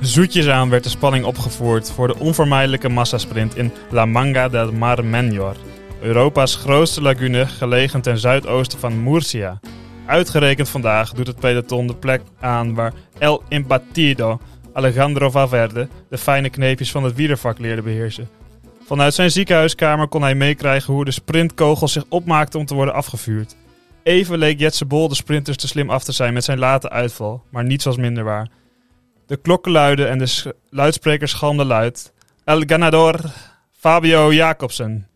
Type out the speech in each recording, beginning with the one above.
Zoetjes aan werd de spanning opgevoerd voor de onvermijdelijke massasprint in La Manga del Mar Menor. Europa's grootste lagune, gelegen ten zuidoosten van Murcia. Uitgerekend vandaag doet het peloton de plek aan waar El Impatido, Alejandro Valverde, de fijne kneepjes van het wielervak leerde beheersen. Vanuit zijn ziekenhuiskamer kon hij meekrijgen hoe de sprintkogels zich opmaakten om te worden afgevuurd. Even leek Jetse Bol de sprinters te slim af te zijn met zijn late uitval, maar niets was minder waar. De klokken luiden en de luidsprekers galmden luid. El ganador, Fabio Jacobsen.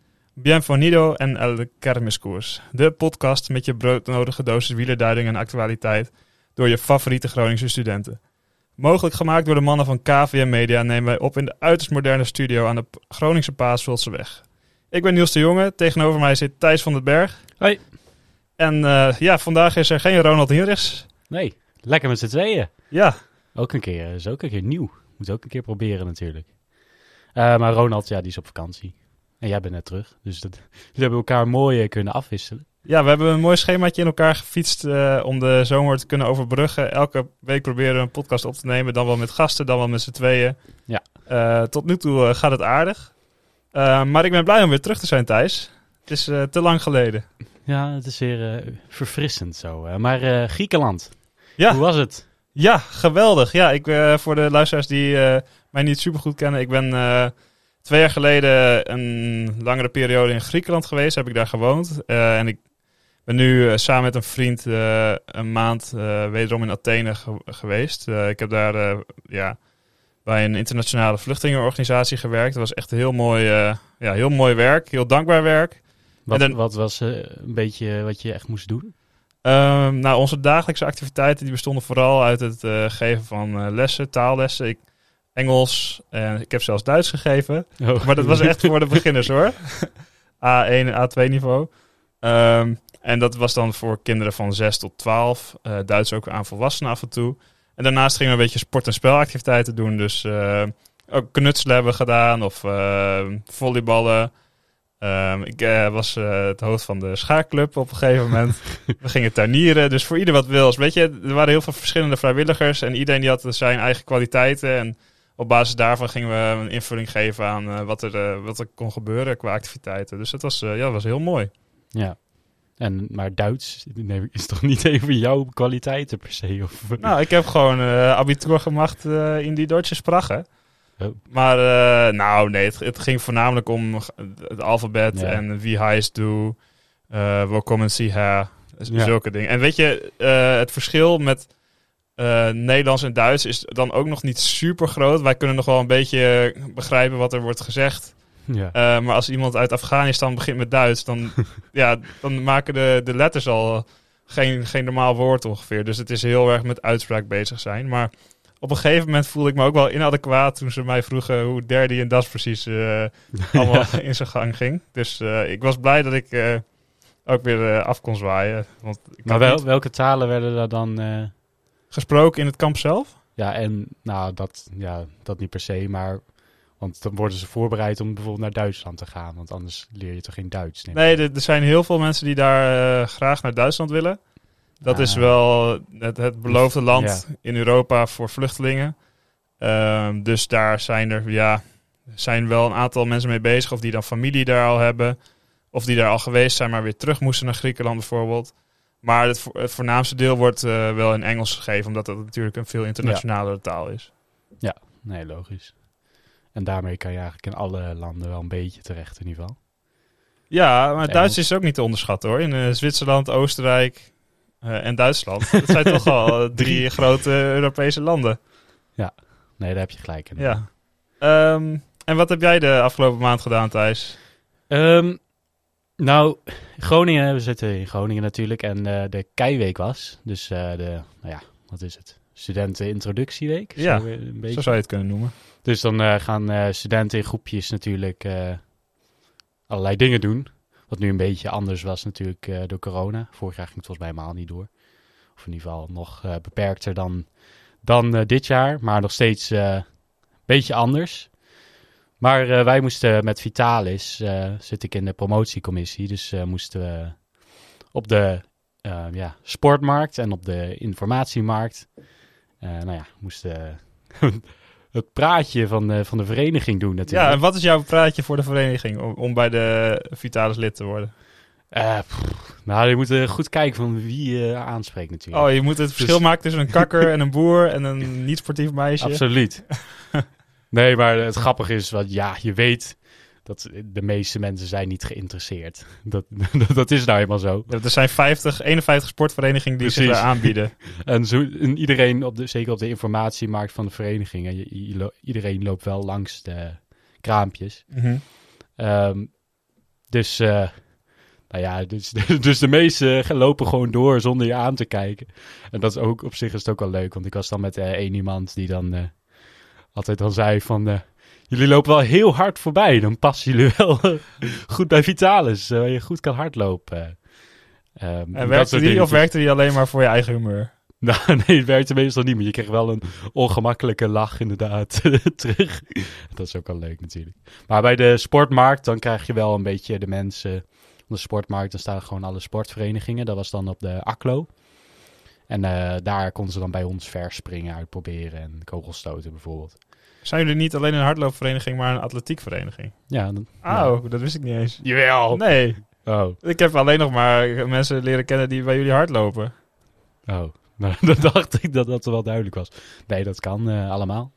Bienvenido en El Kermiskoers. De podcast met je broodnodige dosis wielerduiding en actualiteit door je favoriete Groningse studenten. Mogelijk gemaakt door de mannen van KVM Media nemen wij op in de uiterst moderne studio aan de Groningse Paasvuldseweg. Ik ben Niels de Jonge, tegenover mij zit Thijs van den Berg. Hoi. En eh, ja, vandaag is er geen Ronald Hinrichs. Nee, lekker met z'n tweeën. Ja, Ook een keer, is ook een keer nieuw. Moet ook een keer proberen natuurlijk. Eh, maar Ronald, ja, die is op vakantie. En jij bent net terug. Dus dat, we hebben elkaar mooi kunnen afwisselen. Ja, we hebben een mooi schemaatje in elkaar gefietst eh, om de zomer te kunnen overbruggen. Elke week proberen we een podcast op te nemen. Dan wel met gasten, dan wel met z'n tweeën. Ja. Eh, tot nu toe eh, gaat het aardig. Maar ik ben blij om weer terug te zijn, Thijs. Het is te lang geleden. Ja, het is weer verfrissend zo. maar Griekenland, Ja, hoe was het? ja geweldig. Ja, ik, voor de luisteraars die mij niet super goed kennen. Ik ben twee jaar geleden een langere periode in Griekenland geweest. Heb ik daar gewoond. Eh, en ik ben nu eh, samen met een vriend eh, een maand wederom in Athene ge- geweest. Ik heb daar ja, bij een internationale vluchtelingenorganisatie gewerkt. Dat was echt heel mooi, ja, heel mooi werk. Heel dankbaar werk. Wat, dan- wat was een beetje wat je echt moest doen? Ehm, nou, onze dagelijkse activiteiten die bestonden vooral uit het geven van lessen, taallessen. Ik, Engels en ik heb zelfs Duits gegeven. Oh. Maar dat was echt voor de beginners hoor. A1 en A2 niveau. Ehm, en dat was dan voor kinderen van 6 tot 12. Eh, Duits ook aan volwassenen af en toe. En daarnaast gingen we een beetje sport- en spelactiviteiten doen. Dus eh, ook knutselen hebben we gedaan of eh, volleyballen. Ehm, ik was het hoofd van de schaakclub op een gegeven moment. we gingen tuinieren. Dus voor ieder wat wils. Weet je, er waren heel veel verschillende vrijwilligers. En iedereen die had zijn eigen kwaliteiten. En op basis daarvan gingen we een invulling geven aan eh, wat, er, eh, wat er kon gebeuren qua activiteiten. Dus dat was, eh, ja, dat was heel mooi. Ja. En, maar Duits nee, is toch niet een van jouw kwaliteiten per se? Of, Nou, ik heb gewoon eh abitur gemaakt in die Duitse sprache. Oh. Maar nou, nee, het, het ging voornamelijk om het alfabet Ja. en wie heist du, eh welkom zie her, Ja. zulke dingen. En weet je, het verschil met eh, Nederlands en Duits is dan ook nog niet super groot. Wij kunnen nog wel een beetje begrijpen wat er wordt gezegd. ja. Eh, maar als iemand uit Afghanistan begint met Duits, dan, ja, dan maken de, de letters al geen, geen normaal woord ongeveer. Dus het is heel erg met uitspraak bezig zijn. Maar op een gegeven moment voelde ik me ook wel inadequaat toen ze mij vroegen hoe derde en das precies eh, allemaal in zijn gang ging. Dus eh, ik was blij dat ik eh, ook weer eh, af kon zwaaien. Want ik Maar wel, niet welke talen werden daar dan... gesproken in het kamp zelf. Ja, en nou, dat, ja, dat niet per se, maar... Want dan worden ze voorbereid om bijvoorbeeld naar Duitsland te gaan. Want anders leer je toch geen Duits? Nee, er, er zijn heel veel mensen die daar eh, graag naar Duitsland willen. Dat is Ah. wel het, het beloofde land Ja. in Europa voor vluchtelingen. Ehm, dus daar zijn er ja, zijn wel een aantal mensen mee bezig. Of die dan familie daar al hebben. Of die daar al geweest zijn, maar weer terug moesten naar Griekenland bijvoorbeeld. Maar het, vo- het voornaamste deel wordt eh, wel in Engels gegeven. Omdat dat natuurlijk een veel internationalere taal is. Nee, logisch. En daarmee kan je eigenlijk in alle landen wel een beetje terecht in ieder geval. Ja, maar. Duits is ook niet te onderschatten hoor. In eh, Zwitserland, Oostenrijk eh, en Duitsland. Dat zijn toch al drie grote Europese landen. Nee, daar heb je gelijk in. Ja. Ehm, en wat heb jij de afgelopen maand gedaan, Thijs? Ehm, nou, Groningen, we zitten in Groningen natuurlijk. En eh, de Keiweek was. Dus eh, de, nou ja, wat is het? Studentenintroductieweek. Ja, een beetje. Zo zou je het kunnen noemen. Dus dan eh, gaan studenten in groepjes natuurlijk allerlei dingen doen. Wat nu een beetje anders was natuurlijk door corona. Vorig jaar ging het volgens mij helemaal niet door. Of in ieder geval nog beperkter dan dan dit jaar, maar nog steeds een beetje anders. Maar eh, wij moesten met Vitalis, uh, zit ik in de promotiecommissie, dus uh, moesten we op de ja, sportmarkt en op de informatiemarkt, nou ja, moesten het praatje van de, van de vereniging doen natuurlijk. Ja, en wat is jouw praatje voor de vereniging om, om bij de Vitalis lid te worden? nou, je moet goed kijken van wie je aanspreekt natuurlijk. Oh, je moet het verschil dus... maken tussen een kakker en een boer en een niet-sportief meisje. Absoluut. Nee, maar het grappige is, wat ja, je weet dat de meeste mensen zijn niet geïnteresseerd. Dat, dat is nou eenmaal zo. er zijn 50, 51 sportverenigingen die Precies. zich aanbieden. en, zo, iedereen, op de, zeker op de informatiemarkt van de verenigingen, je, iedereen loopt wel langs de kraampjes. Mm dus, uh, nou ja, dus, dus de meeste lopen gewoon door zonder je aan te kijken. En dat is ook, op zich is het ook wel leuk, want ik was dan met uh, één iemand die dan... Uh, altijd dan zei van... Uh, jullie lopen wel heel hard voorbij. Dan passen jullie wel goed bij Vitalis. Uh, waar je goed kan hardlopen. Um, en werkte die of werkte die alleen maar voor je eigen humeur? Nou, nee, het werkte meestal niet. Maar je kreeg wel een ongemakkelijke lach inderdaad terug. Dat is ook wel leuk natuurlijk. Maar bij de sportmarkt, dan krijg je wel een beetje de mensen... Op de sportmarkt, dan staan gewoon alle sportverenigingen. Dat was dan op de ACLO. En uh, daar konden ze dan bij ons verspringen uitproberen en kogelstoten bijvoorbeeld. Zijn jullie niet alleen een hardloopvereniging, maar een atletiekvereniging? Ja. Dan, oh, dat wist ik niet eens. Jawel. Nee. Oh. Ik heb alleen nog maar mensen leren kennen die bij jullie hardlopen. Oh, nou, dan dacht ik dat dat wel duidelijk was. Nee, dat kan uh, allemaal.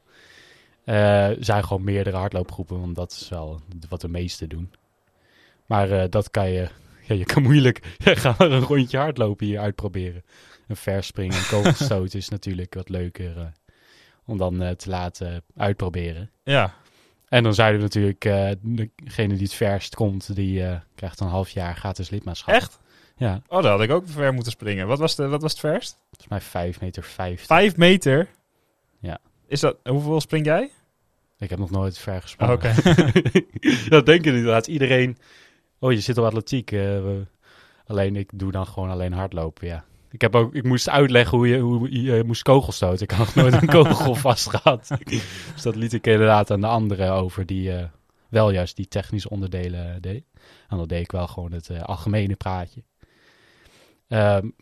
Uh, er zijn gewoon meerdere hardloopgroepen, want dat is wel wat de meesten doen. Maar uh, dat kan je, ja, je kan moeilijk, ja, ga maar een rondje hardlopen hier uitproberen. Een verspringen en kogelstoot is natuurlijk wat leuker om dan uh, te laten uitproberen. Ja. En dan zouden natuurlijk uh, degene die het verst komt, die uh, krijgt een half jaar gratis lidmaatschap. Echt? Ja. Oh, dan had ik ook ver moeten springen. Wat was, de, wat was het verst? Volgens mij 5 meter 50. 5 meter? Ja. Is dat, hoeveel spring jij? Ik heb nog nooit ver gesprongen. Oh, Oké. Okay. dat denken inderdaad. Iedereen... Oh, je zit op atletiek. alleen ik doe dan gewoon alleen hardlopen, ja. Ik, heb ook, ik moest uitleggen hoe je, hoe je moest kogelstoten. Ik had nooit een kogel vastgehad. dus dat liet ik inderdaad aan de anderen over die uh, wel juist die technische onderdelen deed. En dan deed ik wel gewoon het uh, algemene praatje. Um,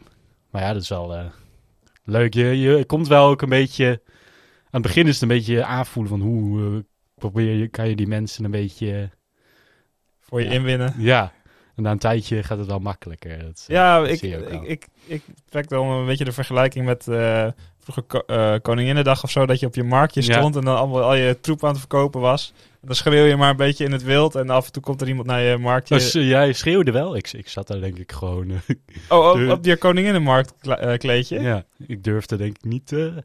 maar ja, dat is wel uh, leuk. Je, je komt wel ook een beetje... Aan het begin is het een beetje aanvoelen van hoe probeer je, kan je die mensen een beetje... Voor je ja, inwinnen. Ja, en na een tijdje gaat het wel makkelijker. Dat, ja, ik, ik, ik, ik, trek dan een beetje de vergelijking met uh, vroeger ko uh, Koninginnedag of zo. Dat je op je marktje stond en dan allemaal al je troep aan het verkopen was. En dan schreeuw je maar een beetje in het wild en af en toe komt er iemand naar je marktje. Dus, uh, jij schreeuwde wel? Ik, ik zat daar denk ik gewoon... oh, op, op je Koninginnenmarkt kleedje? Ja, ik durfde denk ik niet te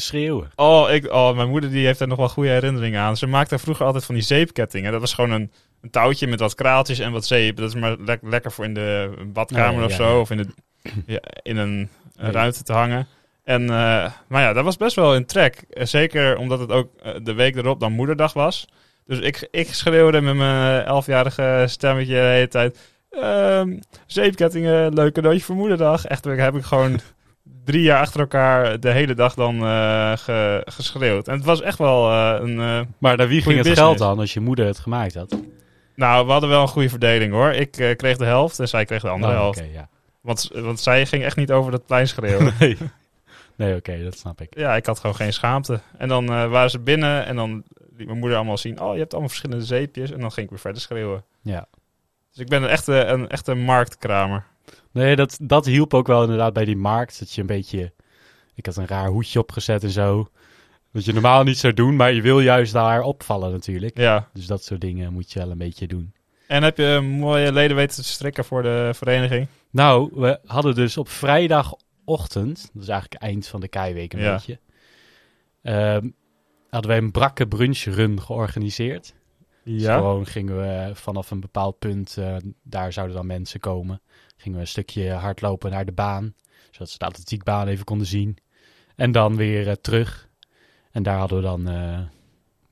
schreeuwen. Oh, ik, oh, mijn moeder die heeft er nog wel goede herinneringen aan. Ze maakte vroeger altijd van die zeepkettingen. Dat was gewoon een een touwtje met wat kraaltjes en wat zeep. Dat is maar le lekker voor in de badkamer oh, of zo. Of in, de, ja, in een, een ruimte te hangen. En, uh, maar ja, dat was best wel een trek. Zeker omdat het ook uh, de week erop dan moederdag was. Dus ik, ik schreeuwde met mijn elfjarige stemmetje de hele tijd... Um, zeepkettingen, leuk cadeautje voor moederdag. Echt, heb ik gewoon drie jaar achter elkaar de hele dag dan uh, ge, geschreeuwd. En het was echt wel een. Maar naar wie ging het geld dan als je moeder het gemaakt had? Nou, we hadden wel een goede verdeling hoor. Ik uh, kreeg de helft en zij kreeg de andere oh, helft. Okay, ja. want, want zij ging echt niet over dat plein schreeuwen. nee, nee oké, okay, dat snap ik. Ja, ik had gewoon geen schaamte. En dan uh, waren ze binnen en dan liet mijn moeder allemaal zien... oh, je hebt allemaal verschillende zeepjes. En dan ging ik weer verder schreeuwen. Ja. Dus ik ben een echte, een echte marktkramer. Nee, dat, dat hielp ook wel inderdaad bij die markt. Dat je een beetje... Ik had een raar hoedje opgezet en zo. Wat je normaal niet zou doen, maar je wil juist daar opvallen natuurlijk. Ja. Dus dat soort dingen moet je wel een beetje doen. En heb je mooie leden weten te strikken voor de vereniging? Nou, we hadden dus op vrijdagochtend, dat is eigenlijk eind van de keiweek een ja. beetje, um, hadden wij een brakke brunchrun georganiseerd. Dus Ja. gewoon gingen we vanaf een bepaald punt, uh, daar zouden dan mensen komen, gingen we een stukje hardlopen naar de baan, zodat ze de atletiekbaan even konden zien. En dan weer uh, terug. En daar hadden we dan uh,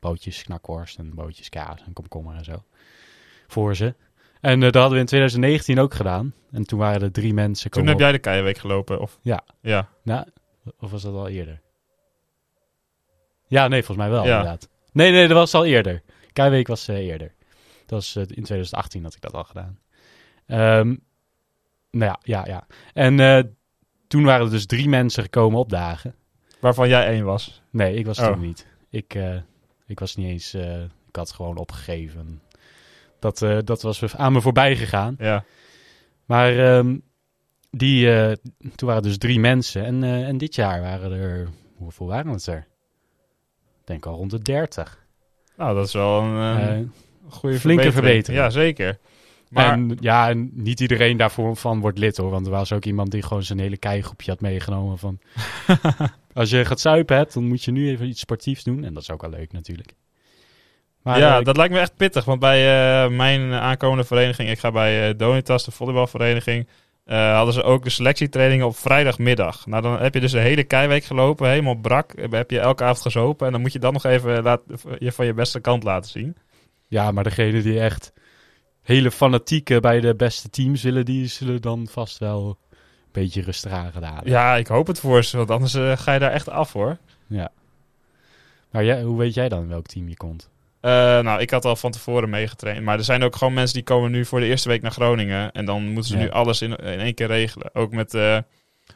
bootjes knakworst en bootjes kaas en komkommer en zo voor ze. En uh, dat hadden we in 2019 ook gedaan. En toen waren er drie mensen. Toen heb jij de Keienweek gelopen? Of? Ja. Ja. Nou, of was dat al eerder? Ja, nee, volgens mij wel, Ja. inderdaad. Nee, nee, dat was al eerder. Keiweek was eh, eerder. Dat was in 2018 had ik dat al gedaan. Ehm, nou ja, ja, ja. En toen waren er dus drie mensen gekomen opdagen. Waarvan jij één was. Nee, ik was Oh. toen niet. Ik, eh, ik was niet eens... eh, ik had gewoon opgegeven. Dat, eh, dat was aan me voorbij gegaan. Ja. Maar ehm, die, toen waren dus drie mensen. En, en dit jaar waren er... Hoeveel waren het er? Ik denk al rond de 30. Nou, dat is wel een goede flinke verbetering. verbetering. Ja, zeker. Maar En ja, en niet iedereen daarvoor van wordt lid hoor. Want er was ook iemand die gewoon zijn hele keigroepje had meegenomen van... als je gaat zuipen hebt, dan moet je nu even iets sportiefs doen. En dat is ook wel leuk natuurlijk. Maar ja, eh, dat lijkt me echt pittig. Want bij eh, mijn aankomende vereniging, ik ga bij eh, Donitas, de volleybalvereniging, hadden ze ook de selectietrainingen op vrijdagmiddag. Nou, dan heb je dus de hele keiweek gelopen, helemaal brak. Heb je elke avond gezopen en dan moet je dan nog even laat, je van je beste kant laten zien. ja, maar degene die echt hele fanatieke bij de beste teams willen, die zullen dan vast wel beetje rustig aangedaan. Ja, ik hoop het voor ze, want anders eh, ga je daar echt af hoor. Maar jij, hoe weet jij dan welk team je komt? Eh, nou, ik had al van tevoren meegetraind. Maar er zijn ook gewoon mensen die komen nu voor de eerste week naar Groningen. En dan moeten ze Ja. nu alles in, in één keer regelen. Ook met eh,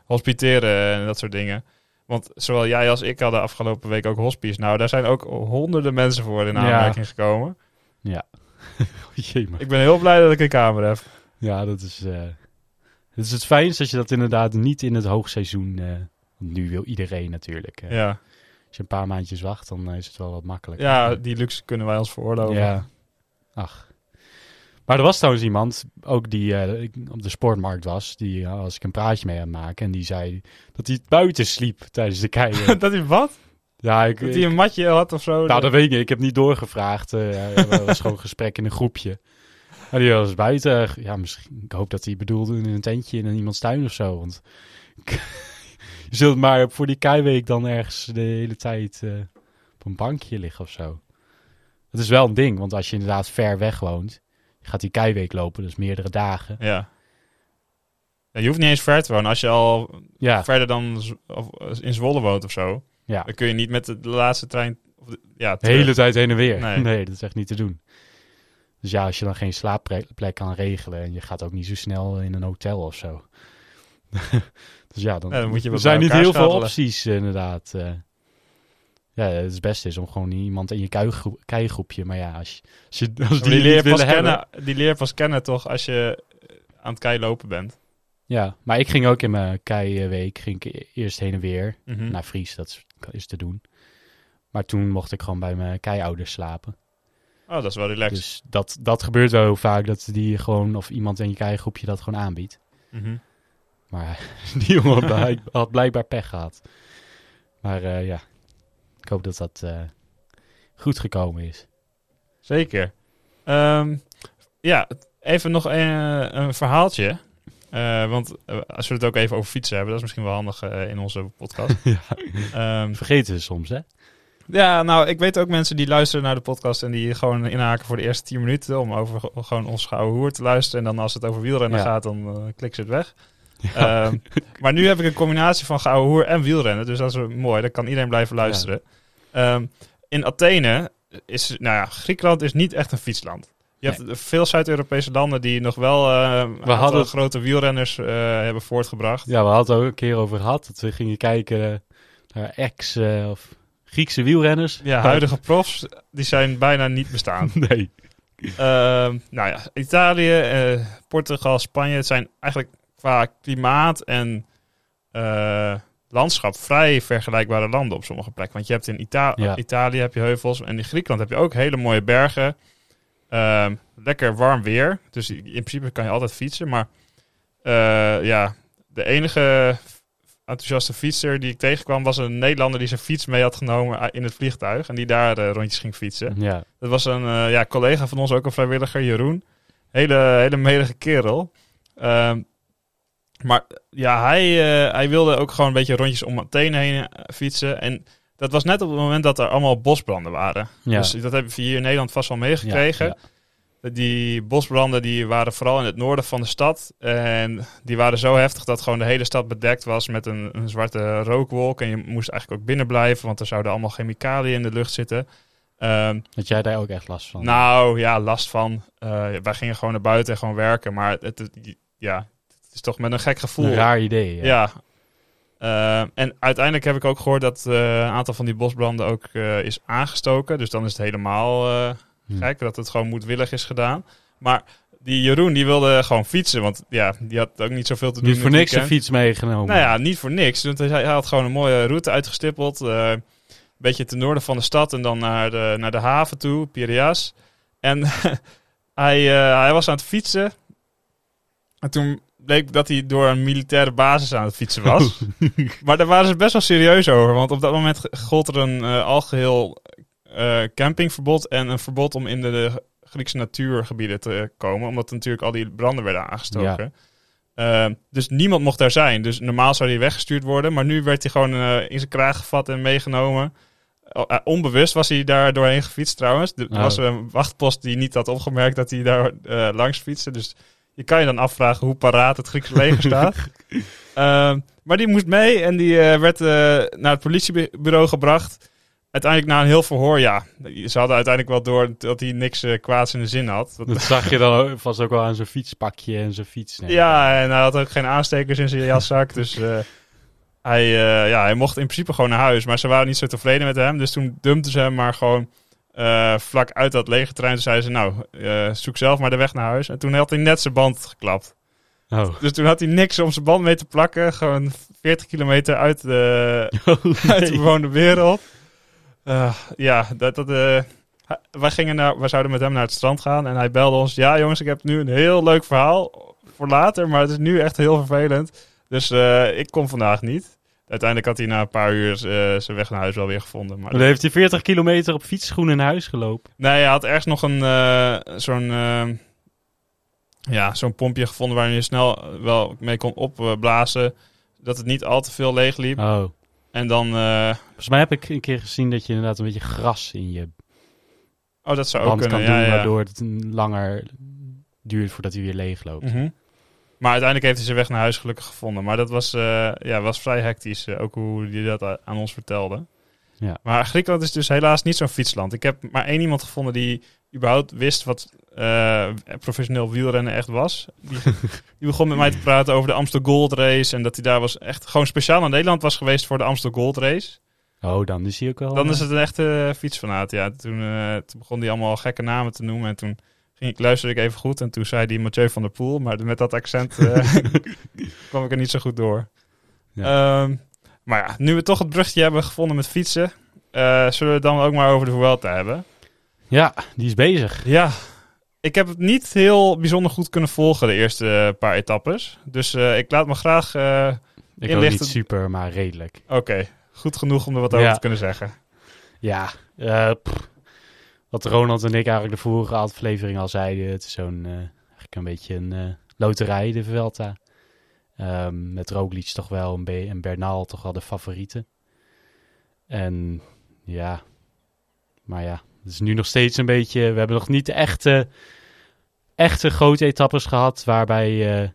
hospiteren en dat soort dingen. Want zowel jij als ik hadden afgelopen week ook hospice. Nou, daar zijn ook honderden mensen voor in Ja. aanmerking gekomen. Jee, maar. Ik ben heel blij dat ik een kamer heb. Ja, dat is, het is het fijnst dat je dat inderdaad niet in het hoogseizoen... eh want nu wil iedereen natuurlijk. eh. Ja. Als je een paar maandjes wacht, dan eh, is het wel wat makkelijker. ja, die luxe kunnen wij ons veroorloven. Ja. Ach. Maar er was trouwens iemand, ook die op de sportmarkt was, die als ik een praatje mee aan het maken. En die zei dat hij buiten sliep tijdens de kei. dat hij wat? ja, ik, Dat hij een matje had of zo? nou, dat weet ik niet. Ik heb niet doorgevraagd. er was gewoon een gesprek in een groepje. Maar die was buiten. Ja, misschien, ik hoop dat hij bedoelde in een tentje in iemands tuin of zo. Want je zult maar voor die keiweek dan ergens de hele tijd eh, op een bankje liggen of zo. Het is wel een ding, want als je inderdaad ver weg woont, je gaat die keiweek lopen, dus meerdere dagen. Ja. Ja, Je hoeft niet eens ver te wonen. Als je al Ja, verder dan in Zwolle woont of zo, ja. dan kun je niet met de, laatste trein. Of de, ja, de hele tijd heen en weer. Nee. Nee. dat is echt niet te doen. Dus ja, als je dan geen slaapplek kan regelen en je gaat ook niet zo snel in een hotel of zo. dus ja, dan, Ja, dan moet je er zijn niet heel veel opties eh, inderdaad. eh. ja, het beste is om gewoon iemand in je keigroep- keigroepje. Maar ja, als, je, als, je, als Maar die, leer pas hebben... kennen, die leer pas kennen toch als je eh, aan het kei lopen bent. Ja, maar ik ging ook in mijn keiweek ging ik e- eerst heen en weer. Mhm. naar Fries, dat is, is te doen. Maar toen mocht ik gewoon bij mijn keiouders slapen. Oh, dat is wel relaxed. Dus dat, dat gebeurt wel heel vaak, dat die gewoon, of iemand in je keigroepje dat gewoon aanbiedt. Mhm. Maar die jongen had blijk- had blijkbaar pech gehad. Maar eh, ja, ik hoop dat dat eh, goed gekomen is. Zeker. Ehm, ja, even nog een, een verhaaltje. Eh, want eh, als we het ook even over fietsen hebben, dat is misschien wel handig eh, in onze podcast. ja. Ehm, Vergeten ze soms, hè? Ja, nou, ik weet ook mensen die luisteren naar de podcast en die gewoon inhaken voor de eerste 10 minuten om over ge- gewoon ons gouden hoer te luisteren. En dan als het over wielrennen Ja. gaat, dan uh, klikken ze het weg. Ehm, maar nu heb ik een combinatie van gouden hoer en wielrennen, dus dat is mooi. Dan kan iedereen blijven luisteren. Ehm, in Athene is, nou ja, Griekenland is niet echt een fietsland. Je hebt veel Zuid-Europese landen die nog wel eh, hadden- grote wielrenners eh, hebben voortgebracht. Ja, we hadden het ook een keer over gehad, dat we gingen kijken naar ex- eh, of Griekse wielrenners. Ja, huidige profs, die zijn bijna niet bestaan. Nee. Ehm, nou ja, Italië, eh, Portugal, Spanje, het zijn eigenlijk qua klimaat en eh, landschap vrij vergelijkbare landen op sommige plekken. Want je hebt in Ita- Ja. Italië heb je heuvels en in Griekenland heb je ook hele mooie bergen. Ehm, lekker warm weer, dus in principe kan je altijd fietsen. Maar eh, ja, de enige enthousiaste fietser die ik tegenkwam was een Nederlander die zijn fiets mee had genomen in het vliegtuig en die daar eh, rondjes ging fietsen. Ja, Dat was een eh, ja, collega van ons, ook een vrijwilliger, Jeroen. Hele, hele medige kerel. Ehm, maar ja, hij, eh, hij wilde ook gewoon een beetje rondjes om Athene heen eh, fietsen. En dat was net op het moment dat er allemaal bosbranden waren. ja. Dus dat hebben we hier in Nederland vast wel meegekregen. Ja, Die bosbranden die waren vooral in het noorden van de stad. En die waren zo heftig dat gewoon de hele stad bedekt was met een, een zwarte rookwolk. En je moest eigenlijk ook binnen blijven, want er zouden allemaal chemicaliën in de lucht zitten. Ehm, Had jij daar ook echt last van? nou ja, last van. Eh, wij gingen gewoon naar buiten en gewoon werken. Maar het, het- ja, het is toch met een gek gevoel. een raar idee. Ja. Ja. Eh, en uiteindelijk heb ik ook gehoord dat eh, een aantal van die bosbranden ook eh, is aangestoken. Dus dan is het helemaal. Gek dat het gewoon moedwillig is gedaan. Maar die Jeroen die wilde gewoon fietsen. Want ja, die had ook niet zoveel te doen. Niet voor niks een fiets meegenomen. Nou ja, niet voor niks. Want hij had gewoon een mooie route uitgestippeld. eh, een beetje ten noorden van de stad en dan naar de, naar de haven toe, Piraeus. En hij, eh, hij was aan het fietsen. En toen bleek dat hij door een militaire basis aan het fietsen was. maar daar waren ze best wel serieus over. Want op dat moment gold er een eh, algeheel eh, campingverbod en een verbod om in de, de Griekse natuurgebieden te komen. Omdat natuurlijk al die branden werden aangestoken. Eh, dus niemand mocht daar zijn. Dus normaal zou hij weggestuurd worden. Maar nu werd hij gewoon eh, in zijn kraag gevat en meegenomen. Eh, onbewust was hij daar doorheen gefietst trouwens. Er Oh. was een wachtpost die niet had opgemerkt dat hij daar langs fietste. Dus je kan je dan afvragen hoe paraat het Griekse leger staat. Ehm, maar die moest mee en die werd naar het politiebureau gebracht. Uiteindelijk na een heel verhoor, ja. Ze hadden uiteindelijk wel door dat hij niks eh, kwaads in de zin had. Dat- Dat zag je dan vast ook wel aan zijn fietspakje en zijn fiets. Nee. ja, en hij had ook geen aanstekers in zijn jaszak. dus eh, hij, eh, ja, hij mocht in principe gewoon naar huis. Maar ze waren niet zo tevreden met hem. Dus toen dumpten ze hem maar gewoon vlak uit dat legerterrein. Toen zeiden ze, nou, zoek zelf maar de weg naar huis. En toen had hij net zijn band geklapt. Oh. Dus toen had hij niks om zijn band mee te plakken. Gewoon 40 kilometer uit de, uit de bewoonde wereld. Eh, ja, dat, dat, eh, wij, gingen naar, wij zouden met hem naar het strand gaan. En hij belde ons. Ja jongens, ik heb nu een heel leuk verhaal voor later. Maar het is nu echt heel vervelend. Dus eh, ik kom vandaag niet. Uiteindelijk had hij na een paar uur zijn weg naar huis wel weer gevonden. Maar Dan heeft hij 40 kilometer op fietsschoenen naar huis gelopen. Nee, hij had ergens nog een zo'n ja, zo'n pompje gevonden waar je snel wel mee kon opblazen. Dat het niet al te veel leeg liep. Oh. En dan, eh, Volgens mij heb ik een keer gezien dat je inderdaad een beetje gras in je oh, dat zou ook kunnen. kan Ja, doen, ja. waardoor het langer duurt voordat hij weer leeg loopt. Mhm. Maar uiteindelijk heeft hij zijn weg naar huis gelukkig gevonden. Maar dat was, eh, ja, was vrij hectisch, eh, ook hoe hij dat aan ons vertelde. Ja. Maar Griekenland is dus helaas niet zo'n fietsland. Ik heb maar één iemand gevonden die überhaupt wist wat eh, professioneel wielrennen echt was. Die, die begon met mij te praten over de Amstel Gold Race. En dat hij daar was echt gewoon speciaal naar Nederland was geweest voor de Amstel Gold Race. Oh, dan is hij ook wel... Dan is het een echte fietsfanaat. Ja, toen, eh, toen begon hij allemaal gekke namen te noemen. En toen ging ik, luisterde ik even goed. En toen zei hij Mathieu van der Poel. Maar met dat accent eh, kwam ik er niet zo goed door. Ehm, maar ja, nu we toch het bruggetje hebben gevonden met fietsen. eh, zullen we het dan ook maar over de Vuelta hebben? Ja, die is bezig. Ja, ik heb het niet heel bijzonder goed kunnen volgen de eerste paar etappes. Dus eh, ik laat me graag... eh, Ik Inlichten- niet super, maar redelijk. Oké, goed genoeg om er wat over Ja. te kunnen zeggen. Ja, eh, wat Ronald en ik eigenlijk de vorige aflevering al zeiden. Het is zo'n, eh, eigenlijk een beetje een eh, loterij, de Vuelta. Ehm, met Roglic toch wel een be- en Bernal toch wel de favorieten. En ja, maar ja, het is nu nog steeds een beetje... We hebben nog niet de echte, echte grote etappes gehad waarbij eh,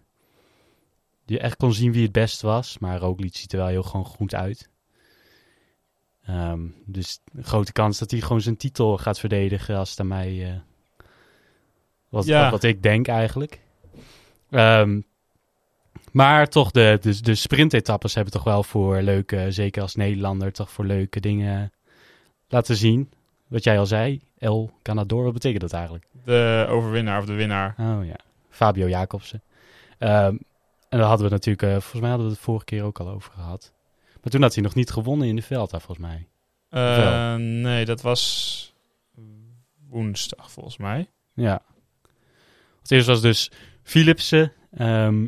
je echt kon zien wie het best was. Maar Roglic ziet er wel heel gewoon goed uit. Ehm, dus een grote kans dat hij gewoon zijn titel gaat verdedigen als het aan mij... eh, wat, Ja. wat, wat ik denk eigenlijk. Ehm, maar toch, de, de, de sprintetappes hebben toch wel voor leuke, zeker als Nederlander, toch voor leuke dingen laten zien. Wat jij al zei, El Canador, wat betekent dat eigenlijk? De overwinnaar of de winnaar. Oh ja, Fabio Jacobsen. Ehm, en daar hadden we natuurlijk, eh, volgens mij hadden we het vorige keer ook al over gehad. Maar toen had hij nog niet gewonnen in de Velta, volgens mij. Eh, nee, dat was woensdag volgens mij. Ja. Het eerste was dus Philipsen. ehm,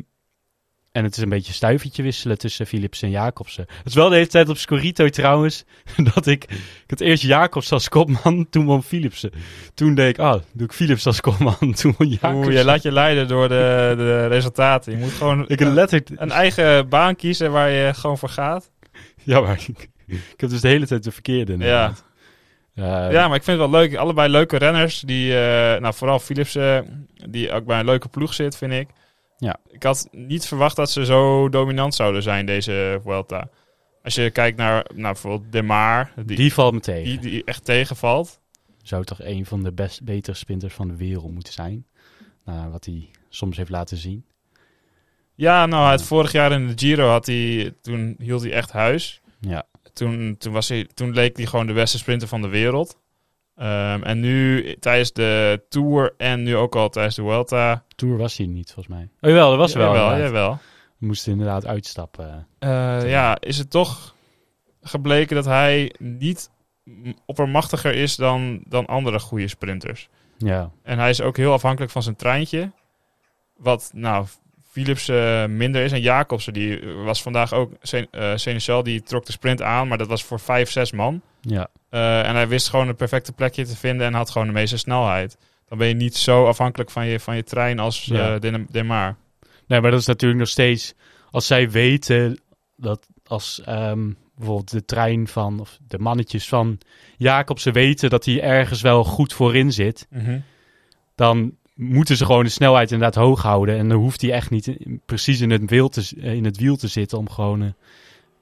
en het is een beetje een stuivertje wisselen tussen Philipsen en Jacobsen. Het is wel de hele tijd op Scorito trouwens. dat ik, ik had eerst Jacobs als kopman, toen won Philipsen. Toen deed ik, ah, doe ik Philips als kopman, toen won Jacobsen. Oeh, je laat je leiden door de, de resultaten. Je moet gewoon Ik heb letterlijk... een eigen baan kiezen waar je gewoon voor gaat. Ja, maar ik, ik heb dus de hele tijd de verkeerde. inderdaad. Eh, ja, maar ik vind het wel leuk. Allebei leuke renners. Die, eh, nou, vooral Philips, die ook bij een leuke ploeg zit, vind ik. Ja. Ik had niet verwacht dat ze zo dominant zouden zijn, deze Vuelta. Als je kijkt naar, naar bijvoorbeeld De Maar, die, die valt me tegen. die, die echt tegenvalt. Zou toch een van de best, betere sprinters van de wereld moeten zijn. Nou, wat hij soms heeft laten zien. Ja, nou, het vorig jaar in de Giro had hij, toen hield hij echt huis. Ja, Toen, toen, was hij, toen leek hij gewoon de beste sprinter van de wereld. Ehm, en nu tijdens de Tour en nu ook al tijdens de Vuelta. Tour was hij niet, volgens mij. Oh jawel, dat was hij wel. Jawel, inderdaad. jawel. We moesten inderdaad uitstappen. Eh, ja, is het toch gebleken dat hij niet oppermachtiger is dan, dan andere goede sprinters. Ja, En hij is ook heel afhankelijk van zijn treintje. Wat, nou, Philips eh, minder is. En Jacobsen, die was vandaag ook... Eh, Seneschal, die trok de sprint aan, maar dat was voor vijf, zes man. ja. Eh, en hij wist gewoon het perfecte plekje te vinden en had gewoon de meeste snelheid. Dan ben je niet zo afhankelijk van je, van je trein als Ja. Den-. Nee, maar dat is natuurlijk nog steeds... Als zij weten dat als ehm, bijvoorbeeld de trein van... Of de mannetjes van Jacobsen weten dat hij ergens wel goed voorin zit... dan moeten ze gewoon de snelheid inderdaad hoog houden. En dan hoeft hij echt niet in- precies in het wiel te, eh, in het wiel te zitten om gewoon een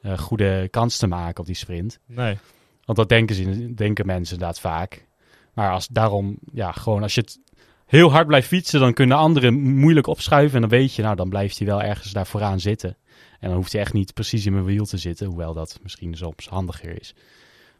eh, goede kans te maken op die sprint. Nee. Want dat denken, ze, denken mensen inderdaad vaak. Maar als daarom, ja, gewoon als je het heel hard blijft fietsen, dan kunnen anderen moeilijk opschuiven. En dan weet je, nou, dan blijft hij wel ergens daar vooraan zitten. En dan hoeft hij echt niet precies in mijn wiel te zitten, hoewel dat misschien soms handiger is.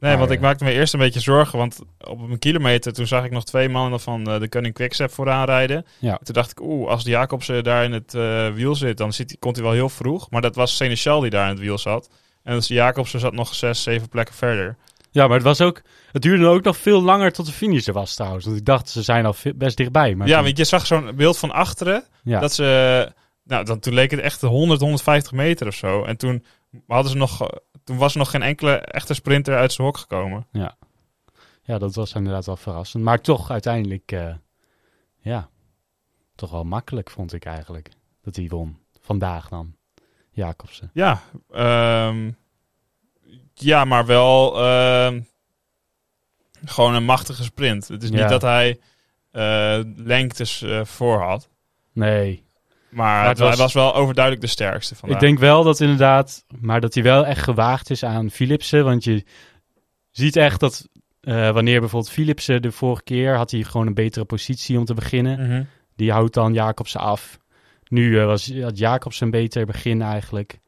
Nee, want ik eh, maakte me eerst een beetje zorgen. Want op een kilometer toen zag ik nog twee mannen van eh, de Koning Quickstep vooraan rijden. Ja. Toen dacht ik, oeh, als de Jacobsen daar in het eh, wiel zit, dan zit komt hij wel heel vroeg. Maar dat was Seneschal die daar in het wiel zat. En dus Jacobsen zat nog zes, zeven plekken verder. Ja, maar het was ook, het duurde ook nog veel langer tot de finish er was trouwens. Want ik dacht, ze zijn al best dichtbij. Maar ja, toen- want je zag zo'n beeld van achteren. ja. Dat ze, nou, dan, toen leek het echt 100, 150 meter of zo. En toen hadden ze nog, toen was er nog geen enkele echte sprinter uit zijn hok gekomen. ja, dat was inderdaad wel verrassend. Maar toch uiteindelijk, eh, ja, toch wel makkelijk vond ik eigenlijk. Dat hij won. Vandaag dan, Jacobsen. Ja, ehm, ja, maar wel ehm, gewoon een machtige sprint. Het is niet Ja. dat hij eh, lengtes eh, voor had. Nee, Maar, Maar het hij was- wel overduidelijk de sterkste vandaag. Ik denk wel dat inderdaad, maar dat hij wel echt gewaagd is aan Philipsen. Want je ziet echt dat eh, wanneer bijvoorbeeld Philipsen de vorige keer had hij gewoon een betere positie om te beginnen. Mhm. Die houdt dan Jacobsen af. Nu eh, was, had Jacobsen een beter begin eigenlijk.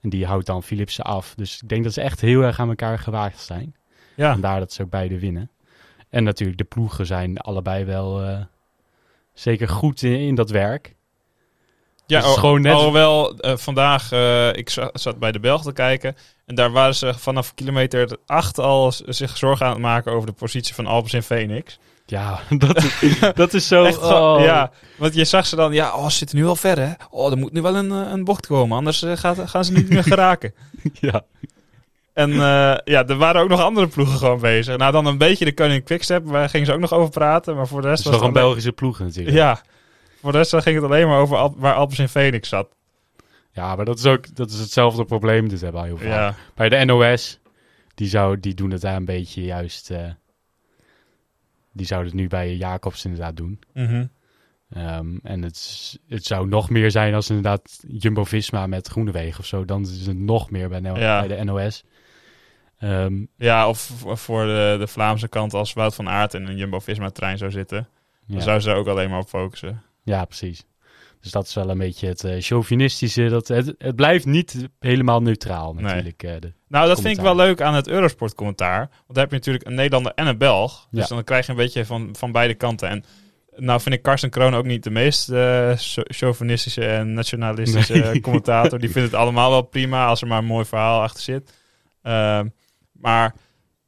En die houdt dan Philipsen af. Dus ik denk dat ze echt heel erg aan elkaar gewaagd zijn. Ja, Vandaar dat ze ook beide winnen. En natuurlijk de ploegen zijn allebei wel eh, zeker goed in, in dat werk. Ja al- gewoon net- alhoewel eh, vandaag, eh, ik za- zat bij de Belgen te kijken. En daar waren ze vanaf kilometer 8 al zich zorgen aan het maken over de positie van Alpes in Phoenix. Ja, dat is, dat is zo... Echt oh. Ja, want je zag ze dan, ja, oh, ze zitten nu al ver hè. Oh, er moet nu wel een, eh, een bocht komen, anders gaat, gaan ze niet meer geraken. ja. En ja, er waren ook nog andere ploegen gewoon bezig. Nou, dan een beetje de Koning Quickstep, waar gingen ze ook nog over praten. Maar voor de Dat rest was toch het een Belgische ploeg natuurlijk. Ja, voor de rest ging het alleen maar over Al- waar Alpes in Phoenix zat. Ja, maar dat is ook dat is hetzelfde probleem. Dit hebben we heel. Ja, Bij de NOS, die, zou, die doen het daar een beetje juist... eh, die zouden het nu bij Jacobs inderdaad doen. Mhm. Ehm, en het, het zou nog meer zijn als inderdaad Jumbo-Visma met Groenewegen of zo. Dan is het nog meer bij, NO Ja. bij de NOS. Ehm, ja of voor de, de Vlaamse kant als Wout van Aert in een Jumbo-Visma-trein zou zitten. Dan ja. zouden ze ook alleen maar op focussen. Ja, precies. Dus dat is wel een beetje het eh, chauvinistische. Dat, het, het blijft niet helemaal neutraal Nee. natuurlijk. eh, de- Nou, dat vind ik wel Commentaar. leuk aan het Eurosport-commentaar. Want dan heb je natuurlijk een Nederlander en een Belg. Dus Ja. dan krijg je een beetje van, van beide kanten. En nou vind ik Karsten Kroon ook niet de meest eh, chauvinistische en nationalistische Nee. eh, commentator. Die vindt het allemaal wel prima als er maar een mooi verhaal achter zit. Ehm, maar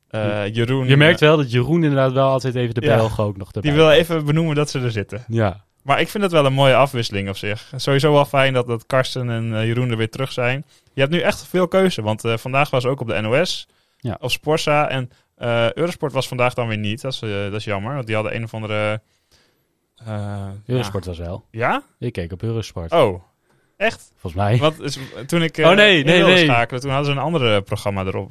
eh, Jeroen... Je merkt wel dat Jeroen inderdaad wel altijd even de Ja. Belgen ook nog erbij Die wil even benoemen dat ze er zitten. Ja, Maar ik vind het wel een mooie afwisseling op zich. Sowieso wel fijn dat, dat Karsten en eh, Jeroen er weer terug zijn. Je hebt nu echt veel keuze. Want eh, vandaag was ook op de NOS. Ja. Op Sporza. En eh, Eurosport was vandaag dan weer niet. Dat is, dat is jammer. Want die hadden een of andere... eh, Eurosport was wel. Ja? Ik keek op Eurosport. Oh, echt? Volgens mij. Wat is, toen ik eh, Oh, nee, nee, wilde nee. schakelen, toen hadden ze een ander programma erop.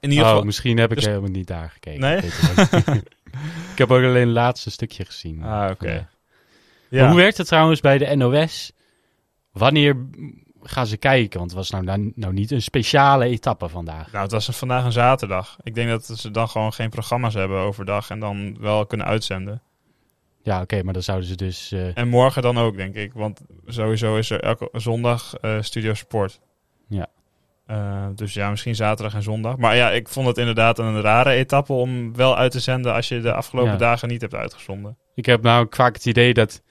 In ieder oh, geval... misschien heb ik dus- helemaal niet daar gekeken. Nee? Ik, heb ook alleen het laatste stukje gezien. Ah, oké. Ja. Hoe werkt het trouwens bij de NOS? Wanneer gaan ze kijken? Want het was nou, nou, nou niet een speciale etappe vandaag. Nou, het was een- vandaag een zaterdag. Ik denk dat ze dan gewoon geen programma's hebben overdag en dan wel kunnen uitzenden. Ja, oké, maar dan zouden ze dus... eh, En morgen dan ook, denk ik. Want sowieso is er elke zondag eh, Studio Sport. Eh, dus ja, misschien zaterdag en zondag. Maar ja, ik vond het inderdaad een rare etappe om wel uit te zenden als je de afgelopen Ja. dagen niet hebt uitgezonden. Ik heb nou vaak het idee dat,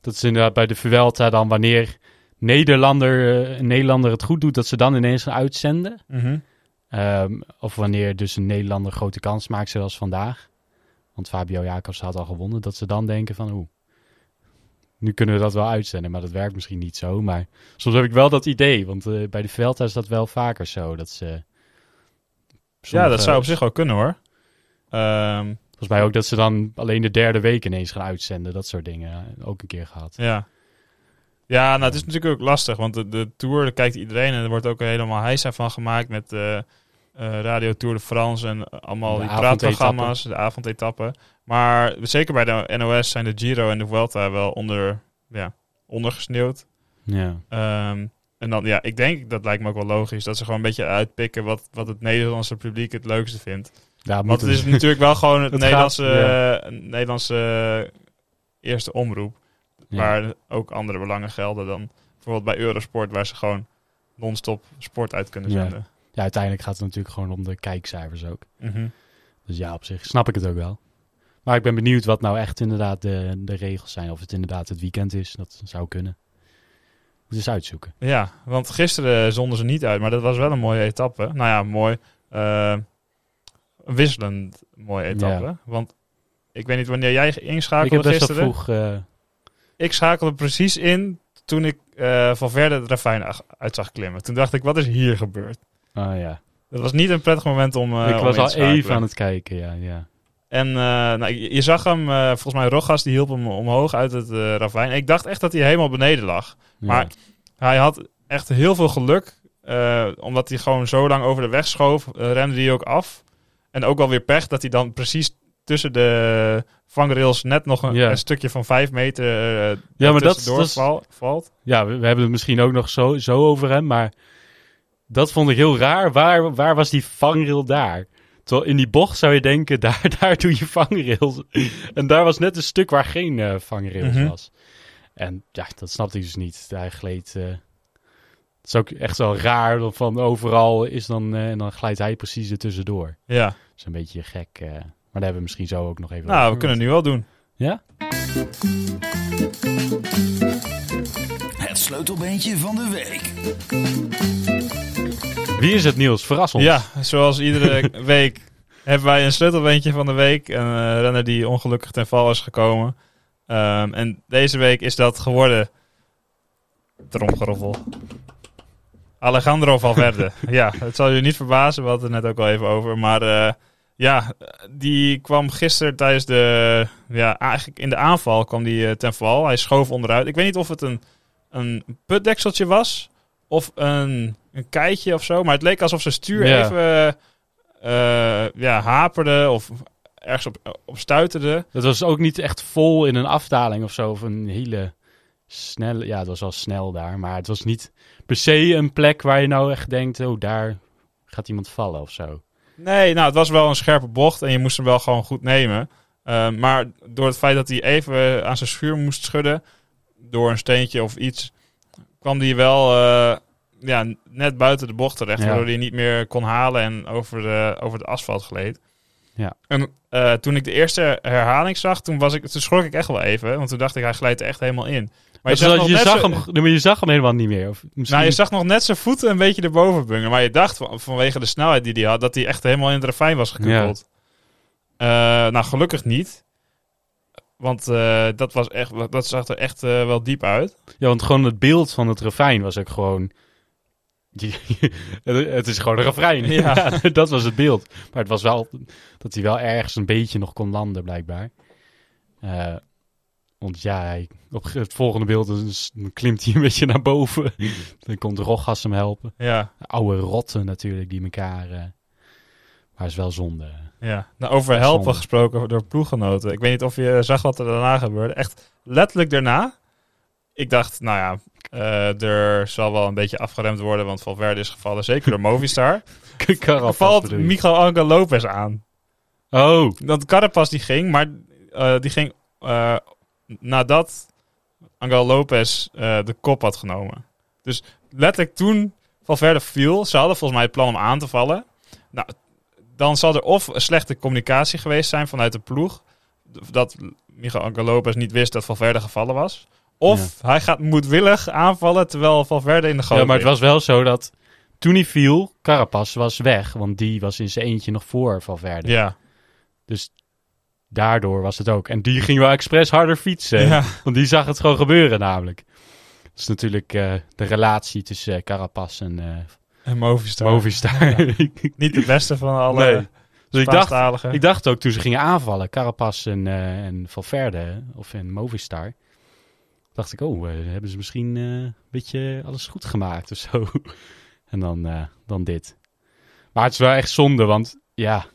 dat ze inderdaad bij de Vuelta dan wanneer Nederlander, eh, een Nederlander het goed doet, dat ze dan ineens gaan uitzenden. Ehm, of wanneer dus een Nederlander grote kans maakt, zoals vandaag. Want Fabio Jacobs had al gewonnen. Dat ze dan denken van, oeh, nu kunnen we dat wel uitzenden. Maar dat werkt misschien niet zo. Maar soms heb ik wel dat idee. Want eh, bij de Vuelta is dat wel vaker zo. Dat ze... Ja, sommige- dat zou op zich wel kunnen hoor. Ehm, Volgens mij ook dat ze dan alleen de derde week ineens gaan uitzenden. Dat soort dingen. Ook een keer gehad. ja. Ja, nou het is natuurlijk ook lastig, want de, de Tour daar kijkt iedereen en er wordt ook helemaal heisa van gemaakt met eh, eh, Radio Tour de France en allemaal De die praatprogramma's, de avondetappen. Maar zeker bij de NOS zijn de Giro en de Vuelta wel onder, ja, ondergesneeuwd. Ja. Ehm, en dan, ja, ik denk, dat lijkt me ook wel logisch, dat ze gewoon een beetje uitpikken wat, wat het Nederlandse publiek het leukste vindt. Ja, Want het is natuurlijk wel gewoon het Het Nederlandse, gaat, eh, Nederlandse eerste omroep. ja. Waar ook andere belangen gelden dan bijvoorbeeld bij Eurosport, waar ze gewoon non-stop sport uit kunnen zenden. ja, uiteindelijk gaat het natuurlijk gewoon om de kijkcijfers ook. Mhm. Dus ja, op zich snap ik het ook wel. Maar ik ben benieuwd wat nou echt inderdaad de, de regels zijn. Of het inderdaad het weekend is. Dat zou kunnen. Moet eens uitzoeken. Ja, want gisteren zonden ze niet uit, maar dat was wel een mooie etappe. Nou ja, mooi. eh, wisselend mooie etappe. Ja. Want ik weet niet wanneer jij ik inschakelde heb best wel gisteren. vroeg... eh, Ik schakelde precies in toen ik eh, van verder het ravijn uit zag klimmen. Toen dacht ik, wat is hier gebeurd? oh ja. Dat was niet een prettig moment om, ik om was al even aan het kijken, ja. ja. En eh, nou, je, zag hem, eh, volgens mij Rogas, die hielp hem omhoog uit het eh, ravijn. Ik dacht echt dat hij helemaal beneden lag. Ja. Maar hij had echt heel veel geluk. omdat hij gewoon zo lang over de weg schoof, rende hij ook af. En ook wel weer pech dat hij dan precies tussen de vangrails net nog een, Ja. een stukje van vijf meter Ja, maar dat- tussendoor dat is- val- valt. Ja, we, we hebben het misschien ook nog zo, zo over hem, maar dat vond ik heel raar. Waar, waar was die vangrail daar? Terwijl in die bocht zou je denken, daar, daar doe je vangrails. En daar was net een stuk waar geen eh vangrails Mhm. was. En ja, dat snapte ik dus niet. Hij gleed... eh, het is ook echt wel raar, dat van overal is dan... eh, en dan glijdt hij precies er tussendoor. Ja, Dat is een beetje gek. eh, maar daar hebben we misschien zo ook nog even nou, over. we kunnen het nu wel doen. Ja? Het sleutelbeentje van de week. Wie is het Niels? Verras ons. Ja, zoals iedere week hebben wij een sleutelbeentje van de week. Een eh, renner die ongelukkig ten val is gekomen. Ehm, en deze week is dat geworden... Tromgeroffel. Alejandro Valverde. ja, het zal je niet verbazen. We hadden het net ook al even over. Maar eh, ja, die kwam gisteren tijdens de... Ja, eigenlijk in de aanval kwam die eh, ten val. Hij schoof onderuit. Ik weet niet of het een, een putdekseltje was... Of een, een keitje of zo. Maar het leek alsof zijn stuur Ja. even eh, ja, haperde of ergens op, op stuiterde. Het was ook niet echt vol in een afdaling of zo. Of een hele snelle... Ja, het was wel snel daar. Maar het was niet per se een plek waar je nou echt denkt... Oh, daar gaat iemand vallen of zo. Nee, nou, het was wel een scherpe bocht en je moest hem wel gewoon goed nemen. Eh, maar door het feit dat hij even aan zijn schuur moest schudden, door een steentje of iets, kwam hij wel eh, ja, net buiten de bocht terecht, Ja. waardoor hij niet meer kon halen en over de, over de asfalt gleed. Ja. En eh, toen ik de eerste herhaling zag, toen, was ik, toen schrok ik echt wel even, want toen dacht ik, hij glijdt er echt helemaal in. Maar je, nog je, net zag hem, nee, maar je zag hem helemaal niet meer. Of misschien... nou, je zag nog net zijn voeten een beetje erboven bungelen. Maar je dacht van- vanwege de snelheid die hij had, dat hij echt helemaal in het ravijn was gekukkeld. Eh, nou, gelukkig niet. Want eh, dat, was echt, dat zag er echt wel diep uit. Ja, want gewoon het beeld van het refrein was ook gewoon... het is gewoon een refrein. Ja. Ja. dat was het beeld. Maar het was wel dat hij wel ergens een beetje nog kon landen, blijkbaar. Eh, want ja, hij, op het volgende beeld dus, klimt hij een beetje naar boven. dan komt Rogas hem helpen. Ja, Oude rotten natuurlijk, die elkaar... eh, Maar is wel zonde. Ja, nou, over helpen Zonde. gesproken door ploeggenoten. Ik weet niet of je zag wat er daarna gebeurde. Echt letterlijk daarna. Ik dacht, nou ja, eh, er zal wel een beetje afgeremd worden, want Valverde is gevallen. Zeker door Movistar. Carapaz valt? Miguel Angel Lopez aan. Oh, Dat Carapaz die ging, maar eh, die ging eh, nadat Angel Lopez de kop had genomen. Dus letterlijk toen Valverde viel, ze hadden volgens mij het plan om aan te vallen. Nou, dan zal er of slechte communicatie geweest zijn vanuit de ploeg, dat Miguel Angel Lopez niet wist dat Valverde gevallen was. Of hij gaat moedwillig aanvallen terwijl Valverde in de goot ja, maar het was wel zo dat toen hij viel, Carapaz was weg. Want die was in zijn eentje nog voor Valverde. Ja. Dus daardoor was het ook. En die ging wel expres harder fietsen. ja. Want die zag het gewoon gebeuren namelijk. Dat is natuurlijk eh, de relatie tussen eh, Carapaz en eh En Movistar. Movistar. Niet de beste van alle Nee. Dus ik dacht, ik dacht ook toen ze gingen aanvallen, Carapaz en, en Valverde, of en Movistar, dacht ik, oh, eh, hebben ze misschien eh, een beetje alles goed gemaakt of zo. en dan, eh, dan dit. Maar het is wel echt zonde, want ja,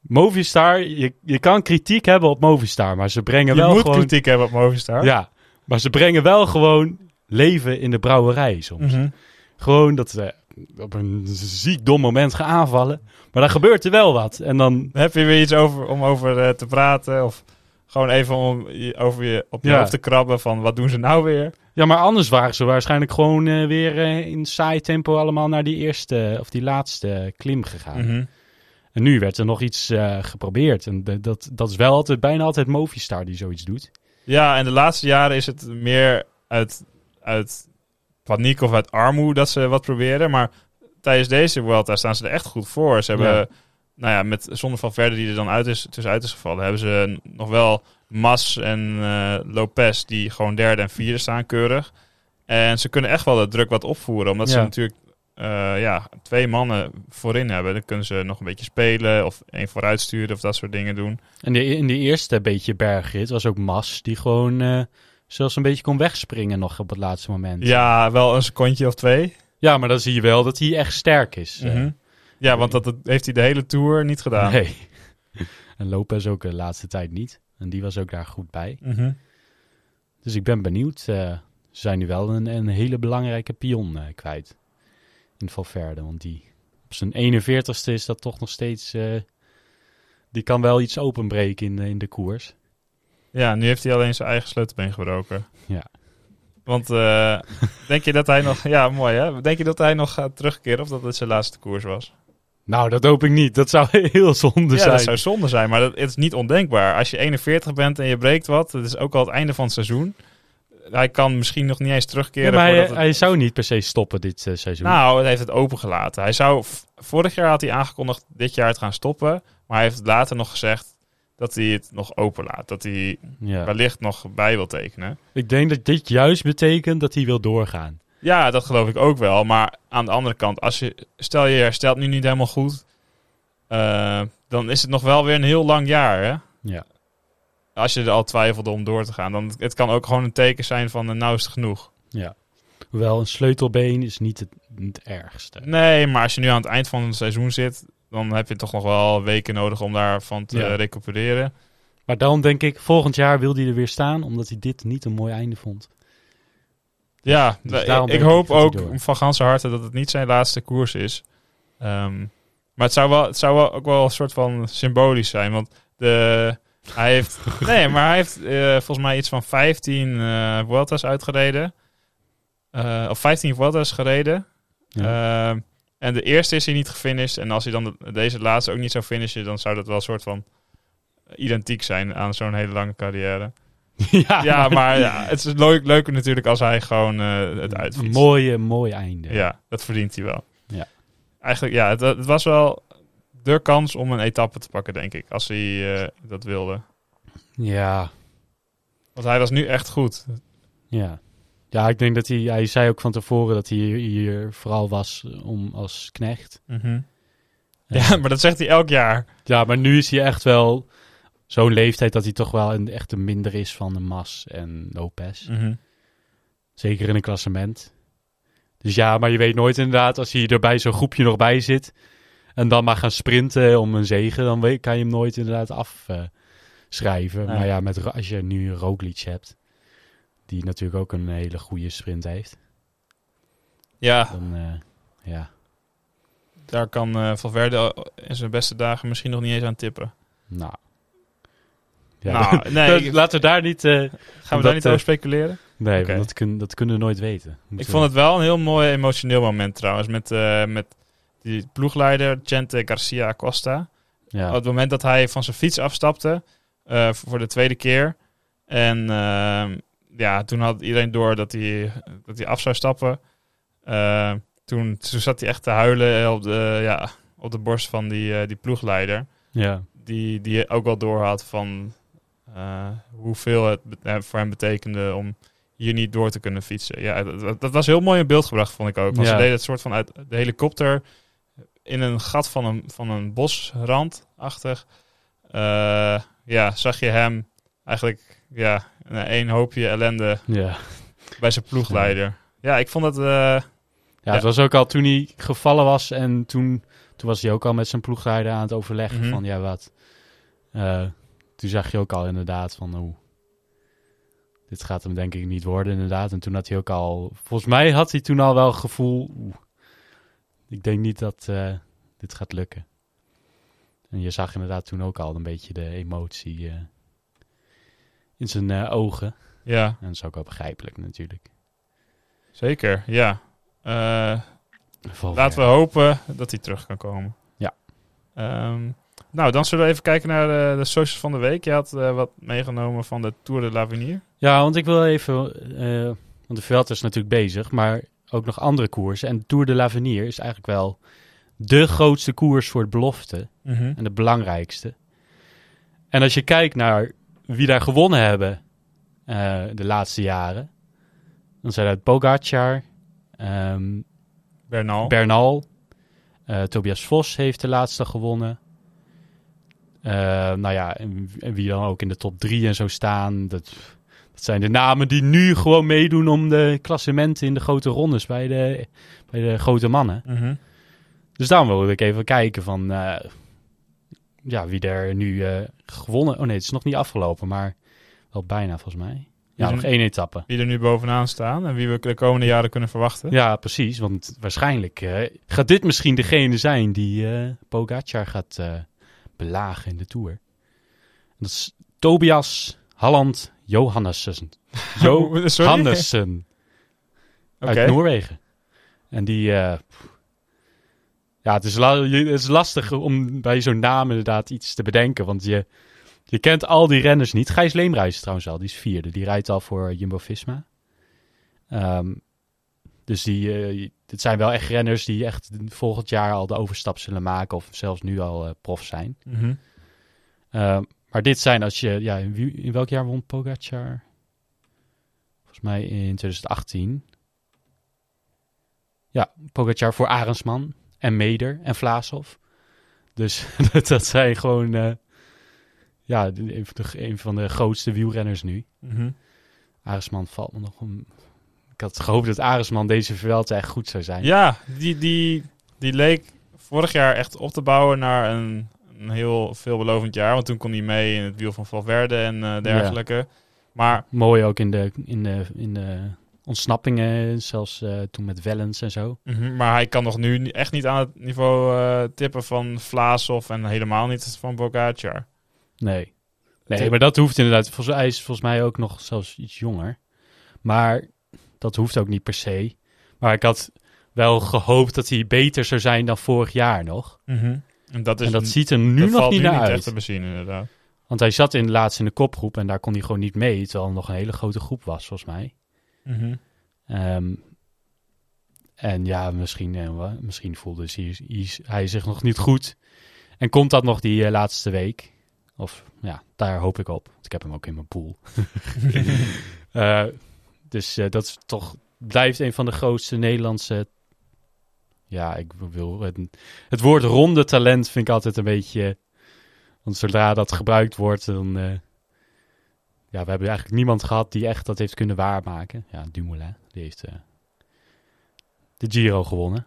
Movistar, je, je kan kritiek hebben op Movistar, maar ze brengen Je wel moet gewoon... kritiek hebben op Movistar. Ja, maar ze brengen wel gewoon leven in de brouwerij soms. Mhm. Gewoon dat ze op een ziek dom moment gaan aanvallen. Maar dan gebeurt er wel wat. En dan, Heb je weer iets over, om over te praten? Of gewoon even om je, over je op je Ja. hoofd te krabben van wat doen ze nou weer? ja, maar anders waren ze waarschijnlijk gewoon eh, weer eh, in saai tempo allemaal naar die eerste of die laatste klim gegaan. Mhm. En nu werd er nog iets eh, geprobeerd. En de- dat, dat is wel altijd, bijna altijd Movistar die zoiets doet. Ja, en de laatste jaren is het meer uit, uit paniek of uit armoede dat ze wat proberen. Maar tijdens deze Vuelta staan ze er echt goed voor. Ze hebben, Ja. Nou ja, met zonder van verder die er dan uit is, tussenuit is gevallen, hebben ze nog wel Mas en eh, Lopez die gewoon derde en vierde staan keurig. En ze kunnen echt wel de druk wat opvoeren, omdat ze natuurlijk eh, ja, twee mannen voorin hebben. Dan kunnen ze nog een beetje spelen of één vooruit sturen of dat soort dingen doen. En de, in de eerste beetje bergrit was ook Mas die gewoon eh, zelfs een beetje kon wegspringen nog op het laatste moment. Ja, wel een secondje of twee. Ja, maar dan zie je wel dat hij echt sterk is. Mhm. Ja, want dat, dat heeft hij de hele tour niet gedaan. Nee. en Lopez ook de laatste tijd niet. En die was ook daar goed bij. Mhm. Dus ik ben benieuwd. eh, ze zijn nu wel een, een hele belangrijke pion eh, kwijt. In Valverde. Want die op zijn 41ste is dat toch nog steeds... eh, die kan wel iets openbreken in, in de koers. Ja, nu heeft hij alleen zijn eigen sleutelbeen gebroken. Ja. Want denk je dat hij nog... Ja, mooi hè? Denk je dat hij nog gaat terugkeren of dat het zijn laatste koers was? Nou, dat hoop ik niet. Dat zou heel zonde ja, zijn. dat zou zonde zijn, maar dat, het is niet ondenkbaar. Als je 41 bent en je breekt wat, dat is ook al het einde van het seizoen. Hij kan misschien nog niet eens Ja, terugkeren. maar hij, voordat het- hij zou niet per se stoppen dit eh, seizoen. Nou, hij heeft het opengelaten. Hij zou, vorig jaar had hij aangekondigd dit jaar te gaan stoppen. Maar hij heeft later nog gezegd dat hij het nog openlaat. Dat hij ja. wellicht nog bij wil tekenen. Ik denk dat dit juist betekent dat hij wil doorgaan. Ja, dat geloof ik ook wel. Maar aan de andere kant, als je, stel je herstelt nu niet helemaal goed. eh, dan is het nog wel weer een heel lang jaar. Hè? Ja. Als je er al twijfelde om door te gaan. Dan, het kan ook gewoon een teken zijn van eh, nou is het genoeg. Ja. Hoewel een sleutelbeen is niet het, niet het ergste. Nee, maar als je nu aan het eind van het seizoen zit. Dan heb je toch nog wel weken nodig om daarvan te Ja. recupereren. Maar dan denk ik, volgend jaar wil hij er weer staan, omdat hij dit niet een mooi einde vond. Ja, Dus ik, ik ik hoop hij ook van ganse harte dat het niet zijn laatste koers is. Ehm, maar het zou, wel, het zou wel ook wel een soort van symbolisch zijn. Want de, hij heeft, nee, maar hij heeft eh, volgens mij iets van 15 eh Vueltas uitgereden. Eh, of 15 Vueltas gereden. Ja. Ehm, en de eerste is hij niet gefinished. En als hij dan de- deze laatste ook niet zou finishen, dan zou dat wel een soort van identiek zijn aan zo'n hele lange carrière. ja, Ja, maar ja, het is leuk, leuker natuurlijk als hij gewoon eh, het een uitfietst. mooie, mooi einde. Ja, dat verdient hij wel. Ja. Eigenlijk, ja, het, het was wel de kans om een etappe te pakken, denk ik. Als hij eh, dat wilde. ja, Want hij was nu echt goed. ja. Ja, ik denk dat hij, hij zei ook van tevoren dat hij hier, hier vooral was om als knecht. Ja, maar dat zegt hij elk jaar. Ja, maar nu is hij echt wel zo'n leeftijd dat hij toch wel een, echt een minder is van een Mas en Lopez. Zeker in een klassement. Dus ja, maar je weet nooit inderdaad als hij er bij zo'n groepje nog bij zit. En dan maar gaan sprinten om een zegen, dan weet, kan je hem nooit inderdaad afschrijven. Nee. Maar ja, met, als je nu Roglic hebt, die natuurlijk ook een hele goede sprint heeft, Ja, dan eh, ja, daar kan eh Valverde in zijn beste dagen misschien nog niet eens aan tippen. nou. Ja, nou, nee, ik- laten we daar niet... eh, gaan we dat, daar niet eh, over speculeren? nee, want dat, kun, dat kunnen we nooit weten. Ik vond het wel een heel mooi emotioneel moment trouwens. Met, eh, met die ploegleider Chente Garcia Acosta. ja. Op het moment dat hij van zijn fiets afstapte. eh, voor de tweede keer. En ehm, ja, toen had iedereen door dat hij, dat hij af zou stappen. Eh, toen, toen zat hij echt te huilen op de, ja, op de borst van die, eh, die ploegleider. ja. Die, die ook wel door had van eh, hoeveel het eh, voor hem betekende om hier niet door te kunnen fietsen. Ja, dat- dat, dat was heel mooi in beeld gebracht, vond ik ook. Want Ja. ze deden het soort van uit de helikopter in een gat van een, van een bosrand achtig. Eh, ja, zag je hem eigenlijk ja, een hoopje ellende ja. bij zijn ploegleider. Ja, ik vond eh, Ja, Ja. het was ook al toen hij gevallen was en toen, toen was hij ook al met zijn ploegrijder aan het overleggen Mhm. van ja wat. Toen zag je ook al inderdaad van hoe dit gaat hem denk ik niet worden inderdaad. En toen had hij ook al, volgens mij had hij toen al wel het gevoel, oeh, ik denk niet dat eh, dit gaat lukken. En je zag inderdaad toen ook al een beetje de emotie eh, in zijn eh, ogen. ja, En dat is ook wel begrijpelijk natuurlijk. zeker. Ja. Laten we hopen dat hij terug kan komen. Ja. Ehm, nou, dan zullen we even kijken naar de, de socials van de week. Je had eh, wat meegenomen van de Tour de l'Avenir. Ja, want ik wil even, eh, want de Vuelta is natuurlijk bezig, maar ook nog andere koersen. En de Tour de l'Avenir is eigenlijk wel de grootste koers voor het belofte en de belangrijkste. En als je kijkt naar wie daar gewonnen hebben eh, de laatste jaren, dan zijn dat Pogacar, ehm, Bernal. Bernal, eh, Tobias Vos heeft de laatste gewonnen. Eh, nou ja, en, en wie dan ook in de top drie en zo staan. Dat, dat zijn de namen die nu gewoon meedoen om de klassementen in de grote rondes bij de, bij de grote mannen. Mhm. Dus daarom wilde ik even kijken van eh, ja, wie er nu eh, gewonnen... Oh nee, het is nog niet afgelopen, maar wel bijna volgens mij. Ja, nog één etappe. Wie er nu bovenaan staan en wie we de komende jaren kunnen verwachten. Ja, precies. Want waarschijnlijk gaat dit misschien degene zijn die eh Pogacar gaat belagen in de Tour. Dat is Tobias Halland Johannessen. Johannessen uit Noorwegen. En die... eh, ja, het is, het is lastig om bij zo'n naam inderdaad iets te bedenken. Want je, je kent al die renners niet. Gijs Leemruis trouwens al, die is vierde. Die rijdt al voor Jumbo-Visma. Ehm, dus die, eh, dit zijn wel echt renners die echt volgend jaar al de overstap zullen maken. Of zelfs nu al eh, prof zijn. Mhm. Ehm, maar dit zijn als je... Ja, in, wie- in welk jaar won Pogacar? Volgens mij in 2018. Ja, Pogacar voor Arendsman en Meder en Vlaashoff. Dus dat, zijn gewoon... eh, ja, een van, de, een van de grootste wielrenners nu. Arendsman valt me nog om... Ik had gehoopt dat Arendsman deze Vuelta echt goed zou zijn. Ja, die, die, die leek vorig jaar echt op te bouwen naar een, een heel veelbelovend jaar. Want toen kon hij mee in het wiel van Valverde en eh, dergelijke. Maar Mooi ook in de, in de, in de ontsnappingen, zelfs eh, toen met Wellens en zo. Mhm, Maar hij kan nog nu echt niet aan het niveau eh, tippen van Vlaasov en helemaal niet van Bogacar. Nee. Nee, maar dat hoeft inderdaad. Volgens, hij is volgens mij ook nog zelfs iets jonger. Maar dat hoeft ook niet per se. Maar ik had wel gehoopt dat hij beter zou zijn dan vorig jaar nog. En dat, is en dat ziet er nu dat nog valt niet nu naar niet echt uit. te bezien inderdaad. Want hij zat in laatst in de kopgroep en daar kon hij gewoon niet mee. Terwijl er nog een hele grote groep was, volgens mij. Ehm, en ja, misschien, eh, misschien voelde hij, hij- hij zich nog niet goed. En komt dat nog die eh, laatste week? Of ja, daar hoop ik op. Want ik heb hem ook in mijn pool. Eh, dus eh, dat is toch, blijft een van de grootste Nederlandse. Ja, ik wil. Het, het woord ronde talent vind ik altijd een beetje. Want zodra dat gebruikt wordt, dan. eh, ja, we hebben eigenlijk niemand gehad die echt dat heeft kunnen waarmaken. Ja, Dumoulin, die heeft eh, de Giro gewonnen.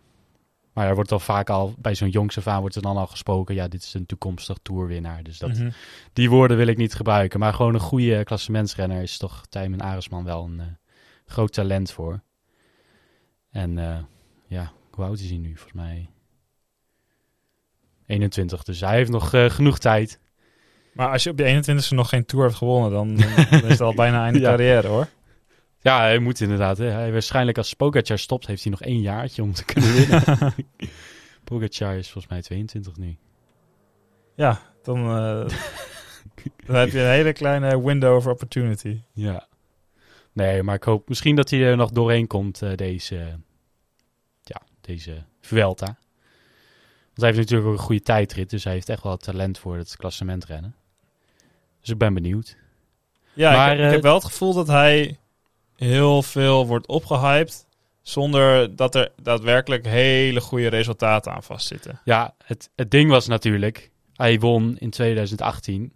Maar er wordt al vaak al, bij zo'n jongse vaan wordt er dan al gesproken, ja, dit is een toekomstig toerwinnaar. Dus dat, Mhm. die woorden wil ik niet gebruiken. Maar gewoon een goede klassementsrenner is toch Tijmen Aresman wel een groot talent voor. En eh, ja, hoe oud is hij nu? Volgens mij 21. Dus hij heeft nog eh, genoeg tijd. Maar als je op je 21ste nog geen Tour hebt gewonnen, dan, dan is het al bijna einde Ja. carrière hoor. Ja, hij moet inderdaad. Hè. Hij waarschijnlijk als Pogacar stopt, heeft hij nog één jaartje om te kunnen winnen. Pogacar is volgens mij 22 nu. Ja, dan, eh, dan heb je een hele kleine window of opportunity. Ja. Nee, maar ik hoop misschien dat hij er nog doorheen komt, eh, deze, ja, deze Vuelta. Want hij heeft natuurlijk ook een goede tijdrit, dus hij heeft echt wel talent voor het klassementrennen. Dus ik ben benieuwd. Ja, ik, heb- ik, eh, heb wel het gevoel dat hij heel veel wordt opgehyped. Zonder dat er daadwerkelijk hele goede resultaten aan vastzitten. Ja, het, het ding was natuurlijk, hij won in 2018.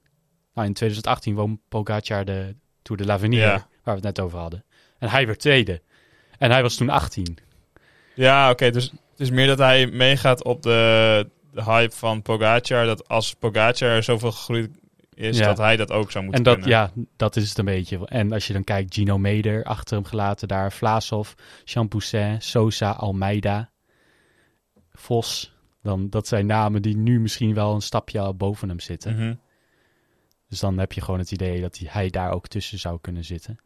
Nou, in 2018 won Pogacar de Tour de l'Avenir, Ja. Waar we het net over hadden. En hij werd tweede. En hij was toen 18. Ja, oké. dus het is meer dat hij meegaat op de, de hype van Pogacar. Dat als Pogacar zoveel gegroeid is, Ja. dat hij dat ook zou moeten En dat, kunnen. ja, dat is het een beetje. En als je dan kijkt, Gino Meder achter hem gelaten daar, Vlaasov, Champoussin, Sosa, Almeida, Vos. Dan, dat zijn namen die nu misschien wel een stapje boven hem zitten. Mhm. Dus dan heb je gewoon het idee dat hij daar ook tussen zou kunnen zitten.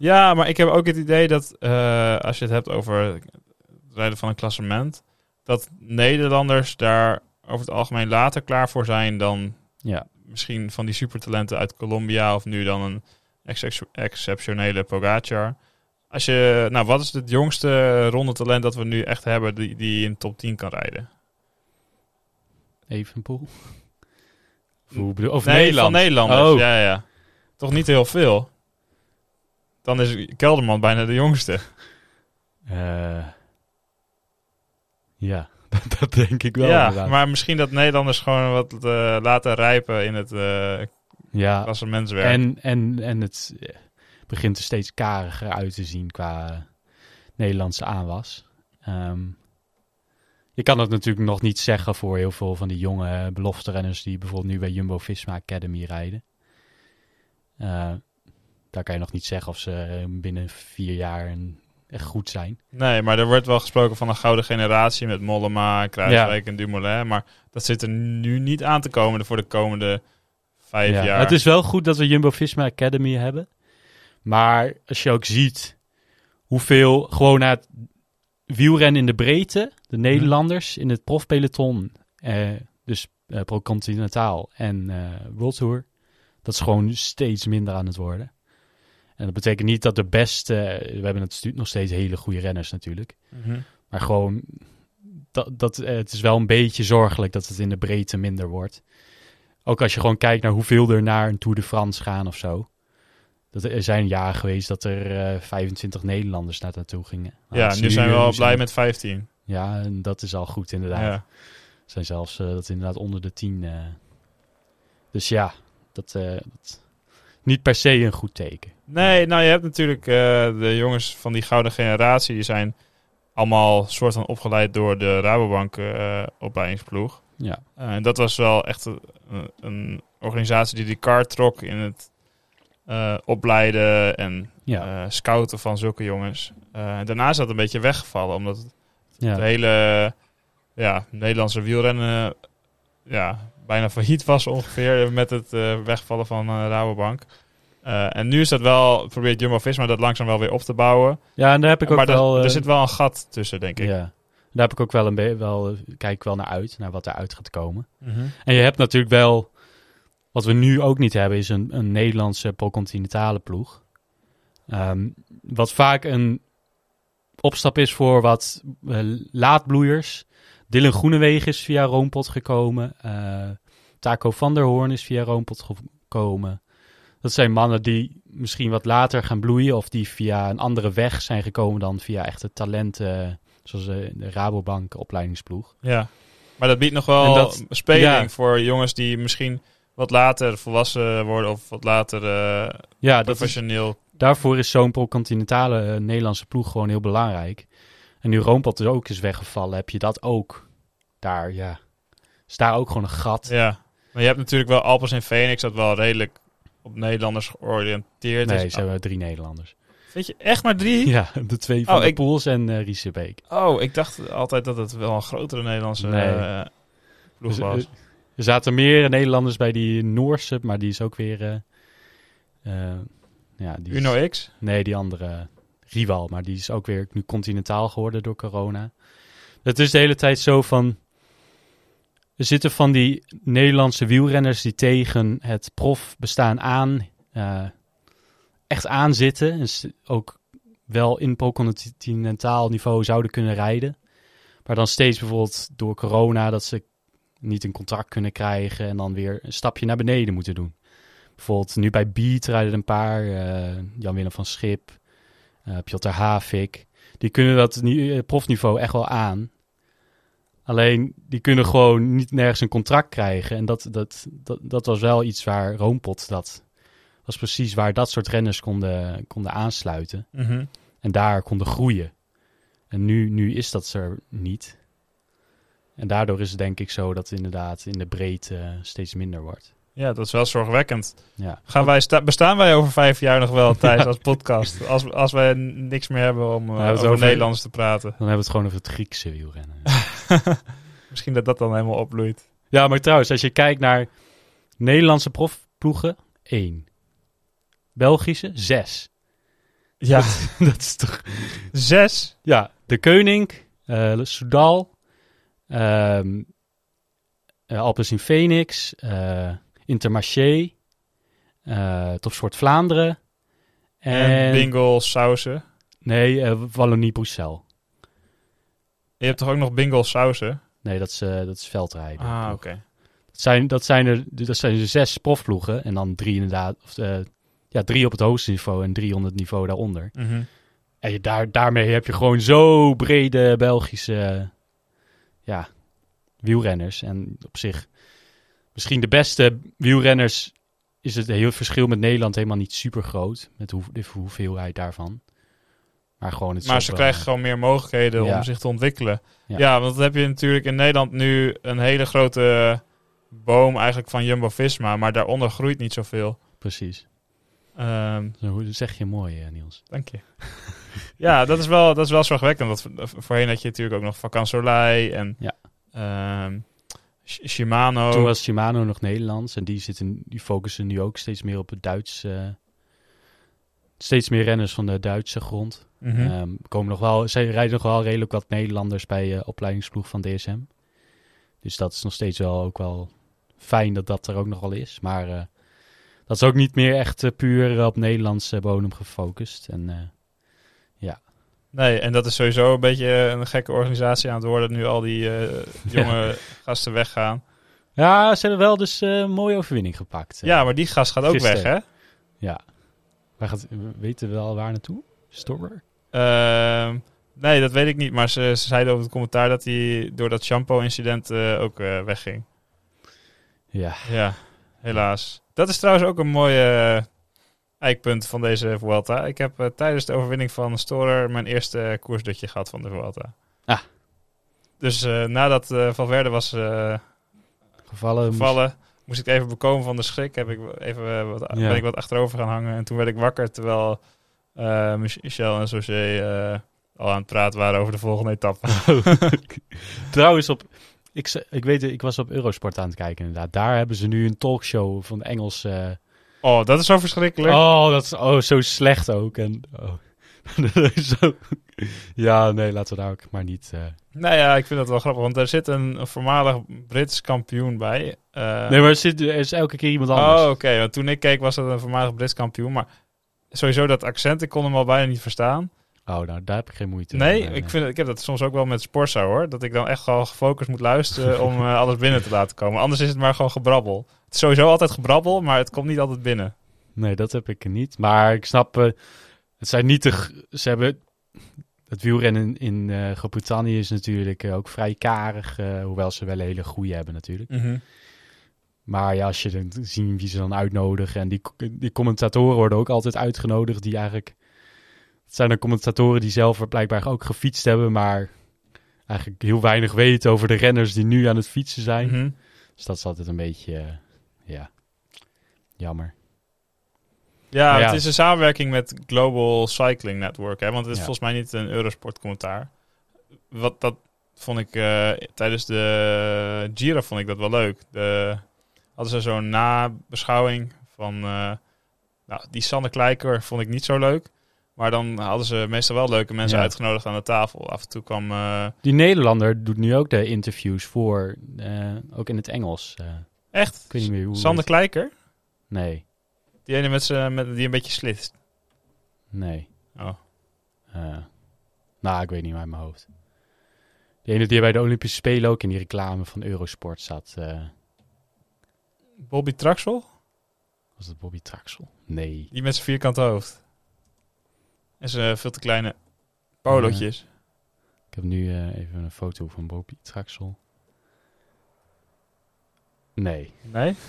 Ja, maar ik heb ook het idee dat eh, als je het hebt over het rijden van een klassement, dat Nederlanders daar over het algemeen later klaar voor zijn dan Ja, misschien van die supertalenten uit Colombia of nu dan een ex- exceptionele Pogacar. Als je, nou, wat is het jongste ronde talent dat we nu echt hebben die, die in top 10 kan rijden? Evenpoel. Of, hoe bedoel- of nee, Nederland. van Nederlanders. Oh. Ja, ja. Toch niet heel veel. Dan is Kelderman bijna de jongste. Eh, ja, dat, dat denk ik wel ja, inderdaad. maar misschien dat Nederlanders gewoon wat eh, laten rijpen in het eh ja, klassementswerk. En, en, en het begint er steeds kariger uit te zien qua Nederlandse aanwas. Ehm, je kan het natuurlijk nog niet zeggen voor heel veel van die jonge belofterenners die bijvoorbeeld nu bij Jumbo-Visma Academy rijden. Eh, daar kan je nog niet zeggen of ze eh, binnen vier jaar een, echt goed zijn. Nee, maar er wordt wel gesproken van een gouden generatie met Mollema, Kruiswijk en Dumoulin. Maar dat zit er nu niet aan te komen voor de komende vijf Ja, jaar. Het is wel goed dat we Jumbo-Visma Academy hebben. Maar als je ook ziet hoeveel gewoon naar het wielrennen in de breedte, de Nederlanders in het profpeloton, eh, dus eh pro-continentaal en eh World Tour, dat is gewoon steeds minder aan het worden. En dat betekent niet dat de beste, we hebben het stu- nog steeds hele goede renners natuurlijk, Mhm. maar gewoon, dat, dat, eh, het is wel een beetje zorgelijk dat het in de breedte minder wordt. Ook als je gewoon kijkt naar hoeveel er naar een Tour de France gaan of zo. Dat er zijn jaren geweest dat er eh 25 Nederlanders naar naartoe gingen. Nou, Ja, nu zijn we al blij met 15. Ja, en dat is al goed inderdaad. Ja. zijn zelfs eh, dat inderdaad onder de 10. eh. Dus ja, dat, eh, dat niet per se een goed teken. Nee, nou je hebt natuurlijk eh, de jongens van die gouden generatie. Die zijn allemaal soort van opgeleid door de Rabobank eh, opleidingsploeg. Ja, Eh, en dat was wel echt een, een organisatie die die kaart trok in het opleiden en ja, scouten van zulke jongens. Daarna is dat een beetje weggevallen, omdat het ja. hele ja, Nederlandse wielrennen ja, bijna failliet was ongeveer met het eh, wegvallen van eh Rabobank. Eh, en nu is dat wel, probeert Jumbo-Visma dat langzaam wel weer op te bouwen. ja, en daar heb ik ook maar wel... er, zit wel een gat tussen, denk ik. ja, daar heb ik ook wel een beetje... Wel, kijk wel naar uit, naar wat eruit gaat komen. Mhm. En je hebt natuurlijk wel... Wat we nu ook niet hebben, is een, een Nederlandse pro-continentale ploeg. Ehm, wat vaak een opstap is voor wat eh, laatbloeiers. Dylan Groenewegen is via Roompot gekomen. Taco van der Hoorn is via Roompot gekomen. Dat zijn mannen die misschien wat later gaan bloeien... of die via een andere weg zijn gekomen dan via echte talenten... zoals eh, de Rabobank opleidingsploeg. Ja, maar dat biedt nog wel dat- speling ja. voor jongens die misschien wat later volwassen worden of wat later eh, Ja, dat is, professioneel. daarvoor is zo'n pro-continentale eh, Nederlandse ploeg gewoon heel belangrijk. En nu Roompot ook is weggevallen, heb je dat ook. Daar, ja, is daar ook gewoon een gat. Ja. Maar je hebt natuurlijk wel Alpes en Phoenix, dat wel redelijk op Nederlanders georiënteerd nee, is. ze hebben drie Nederlanders. Weet je, echt maar drie? Ja, de twee van Oh, de ik- Poels en eh Riesebeek. Oh, ik dacht altijd dat het wel een grotere Nederlandse Nee. eh, ploeg Dus, was. eh, er zaten meer Nederlanders bij die Noorse, maar die is ook weer... eh, eh, ja, die is- Uno X? Nee, die andere rival. Maar die is ook weer nu continentaal geworden door corona. Het is de hele tijd zo van... Er zitten van die Nederlandse wielrenners die tegen het profbestaan aan... eh, echt aanzitten. En ook wel in pro-continentaal niveau zouden kunnen rijden. Maar dan steeds bijvoorbeeld door corona dat ze niet een contract kunnen krijgen... en dan weer een stapje naar beneden moeten doen. Bijvoorbeeld nu bij Beat rijden een paar. eh, Jan-Willem van Schip, eh Piotr Havik. Die kunnen dat ni- profniveau echt wel aan. Alleen, die kunnen gewoon niet nergens een contract krijgen. En dat, dat, dat, dat was wel iets waar Roompot dat... was precies waar dat soort renners konden, konden aansluiten. Mhm. En daar konden groeien. En nu, nu is dat er niet. En daardoor is het denk ik zo dat het inderdaad in de breedte steeds minder wordt. Ja, dat is wel zorgwekkend. Ja. Gaan wij sta- bestaan wij over vijf jaar nog wel tijdens als podcast? Als, als wij niks meer hebben om eh, hebben over, over- Nederlands te praten. Dan hebben we het gewoon over het Griekse wielrennen. Misschien dat dat dan helemaal opbloeit. Ja, maar trouwens, als je kijkt naar Nederlandse profploegen, één. Belgische, zes. Ja, dat is toch... zes. Ja, de Koning, eh Soudal, ehm eh, Alpes in Phoenix, eh Intermarché, eh Topsport Vlaanderen En, en... Bingle Sausen. nee, eh Wallonie-Bruxelles. Je hebt toch ook nog Bingle Sausen? Nee, dat is, eh, dat is veldrijden. Ah, oké. Dat zijn, dat, zijn er, dat zijn er zes profploegen en dan drie inderdaad... Of, eh, ja, drie op het hoogste niveau en drie onder het niveau daaronder. Mhm. En je, daar, daarmee heb je gewoon zo brede Belgische ja, wielrenners. En op zich, misschien de beste wielrenners is het heel verschil met Nederland helemaal niet super groot. Met hoe, de hoeveelheid daarvan. Maar gewoon het Maar ze krijgen gewoon meer mogelijkheden Ja. om zich te ontwikkelen. Ja. Ja. want dan heb je natuurlijk in Nederland nu een hele grote boom eigenlijk van Jumbo-Visma. Maar daaronder groeit niet zoveel. Precies. Ehm, Zo dat zeg je mooi, eh, Niels. Dank je. ja, dat is wel, dat is wel zorgwekkend. Want vo- voorheen had je natuurlijk ook nog Vacan Soleil en Ja. ehm, Sh- Shimano. Toen was Shimano nog Nederlands en die, zitten, die focussen nu ook steeds meer op het Duits. steeds meer renners van de Duitse grond. Er komen nog wel, zij rijden nog wel redelijk wat Nederlanders bij eh opleidingsploeg van DSM. Dus dat is nog steeds wel ook wel fijn dat dat er ook nog wel is. Maar eh, dat is ook niet meer echt eh, puur op Nederlandse bodem gefocust. En eh, Nee, en dat is sowieso een beetje een gekke organisatie aan het worden. Nu al die jonge gasten weggaan. ja, ze hebben wel dus een mooie overwinning gepakt. Ja, maar die gast gaat ook Gisteren. weg, hè? ja. Gaat, weten we wel waar naartoe? Stormer? Ehm, nee, dat weet ik niet. Maar ze, ze zeiden over het commentaar dat hij door dat shampoo-incident eh, ook eh, wegging. Ja. Ja, helaas. Dat is trouwens ook een mooie eh, eikpunt van deze Vuelta. Ik heb tijdens de overwinning van Storer mijn eerste koersdutje gehad van de Vuelta. Ah. Dus nadat Valverde was eh, Gevallen. moest- gevallen, moest ik even bekomen van de schrik. Heb ik even, wat, Ja. Ben ik wat achterover gaan hangen. En toen werd ik wakker terwijl eh, Michel en Sauger eh, al aan het praten waren over de volgende etappe. Trouwens, op, ik, ik weet, ik was op Eurosport aan het kijken inderdaad. Daar hebben ze nu een talkshow van Engels. eh, Oh, dat is zo verschrikkelijk. oh, dat is oh, zo slecht ook. En, oh. zo, ja, nee, laten we daar ook maar niet. eh. Nou ja, ik vind dat wel grappig, want er zit een, een voormalig Brits kampioen bij. Nee, maar er, zit, er is elke keer iemand anders. Oh, oké. Want toen ik keek was dat een voormalig Brits kampioen. Maar sowieso dat accent, ik kon hem al bijna niet verstaan. Oh, nou, daar heb ik geen moeite Nee, mee. ik, vind, ik heb dat soms ook wel met Sporza hoor. Dat ik dan echt gewoon gefocust moet luisteren om eh, alles binnen te laten komen. Anders is het maar gewoon gebrabbel. Het is sowieso altijd gebrabbel, maar het komt niet altijd binnen. Nee, dat heb ik niet. Maar ik snap, eh, het zijn niet de. Ze hebben. Het wielrennen in eh Groot-Brittannië is natuurlijk ook vrij karig. hoewel ze wel een hele goede hebben natuurlijk. Maar ja, als je dan ziet wie ze dan uitnodigen. En die, die commentatoren worden ook altijd uitgenodigd. Die eigenlijk Het zijn er commentatoren die zelf er blijkbaar ook gefietst hebben, maar eigenlijk heel weinig weten over de renners die nu aan het fietsen zijn. Mhm. Dus dat is altijd een beetje, eh, ja, jammer. Ja, het is een samenwerking met Global Cycling Network, hè? want het is Ja. volgens mij niet een Eurosport commentaar. Wat dat vond ik eh, tijdens de Giro vond ik dat wel leuk. De, hadden ze zo'n nabeschouwing van eh, nou, die Sander Kleiker vond ik niet zo leuk. Maar dan hadden ze meestal wel leuke mensen Ja. uitgenodigd aan de tafel. Af en toe kwam eh, Die Nederlander doet nu ook de interviews voor, eh, ook in het Engels. Echt ik weet niet meer hoe. Sander Kleiker, Nee, die ene met, met die een beetje slist. nee. Oh. Eh, nou, ik weet niet meer uit mijn hoofd. Die ene die bij de Olympische Spelen ook in die reclame van Eurosport zat. Bobby Traxel, was dat Bobby Traxel? Nee. die met zijn vierkante hoofd. En zijn veel te kleine polootjes. Ik heb nu eh, even een foto van Bobby Traxel. Nee. Nee?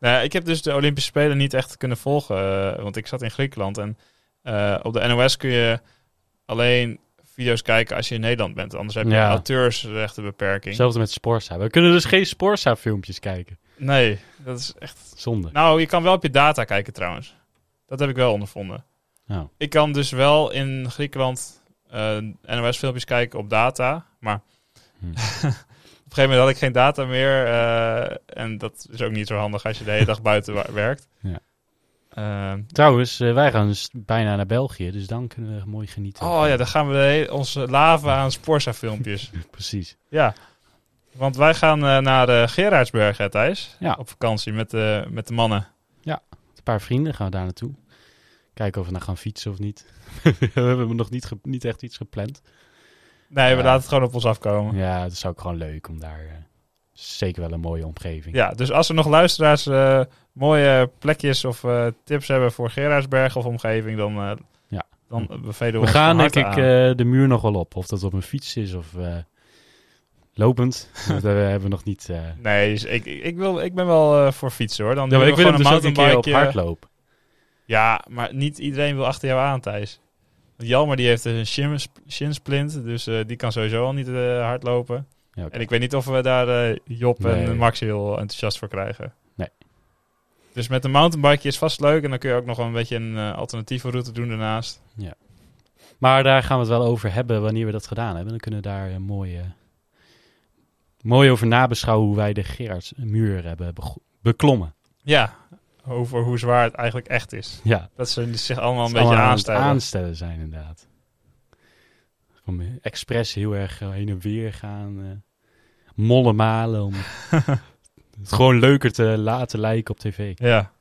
Nou, ik heb dus de Olympische Spelen niet echt kunnen volgen, eh, want ik zat in Griekenland. En eh, op de NOS kun je alleen video's kijken als je in Nederland bent. Anders heb je Ja. auteursrechtenbeperking. Hetzelfde met Sporza. We kunnen dus geen Sporza filmpjes kijken. Nee, dat is echt... Zonde. Nou, je kan wel op je data kijken trouwens. Dat heb ik wel ondervonden. Oh. Ik kan dus wel in Griekenland eh, NOS-filmpjes kijken op data, maar Hm. op een gegeven moment had ik geen data meer. eh, en dat is ook niet zo handig als je de hele dag buiten werkt. Ja. Eh, Trouwens, eh, wij gaan dus bijna naar België, dus dan kunnen we mooi genieten. oh ja, dan gaan we onze lava aan Sporza-filmpjes. Precies. ja, want wij gaan eh, naar eh Gerardsberg, hè, Thijs? Ja. Op vakantie met, de met de mannen. Met een paar vrienden gaan we daar naartoe. Kijken of we nou gaan fietsen of niet. we hebben nog niet, niet echt iets gepland. Nee, we Ja. laten het gewoon op ons afkomen. Ja, dat is ook gewoon leuk om daar... zeker wel een mooie omgeving. Ja, dus als er nog luisteraars mooie plekjes of tips hebben voor Gerardsberg of omgeving, dan, Ja. dan bevelen we We gaan denk ik de muur nog wel op. Of dat op een fiets is of lopend. dat eh, hebben we nog niet... eh Nee, dus ik, ik, wil, ik ben wel eh, voor fietsen hoor. Dan Ja, ik wil hem dus ook een keer op mountainbike, hardloop. Ja, maar niet iedereen wil achter jou aan, Thijs. Want Jalmar die heeft een shin, shinsplint, dus eh, die kan sowieso al niet eh, hardlopen. Ja, oké. En ik weet niet of we daar eh, Job Nee. en Max heel enthousiast voor krijgen. Nee. Dus met een mountainbike is vast leuk en dan kun je ook nog wel een beetje een eh, alternatieve route doen daarnaast. Maar daar gaan we het wel over hebben wanneer we dat gedaan hebben. Dan kunnen we daar een mooie, mooi over nabeschouwen hoe wij de Gerardsmuur hebben bego- beklommen. Ja, over hoe zwaar het eigenlijk echt is. Ja, Dat ze zich allemaal een beetje allemaal aan het aanstellen. aanstellen zijn inderdaad. Om expres heel erg eh, heen en weer gaan. eh mollen malen om het gewoon leuker te laten lijken op tv. Ja.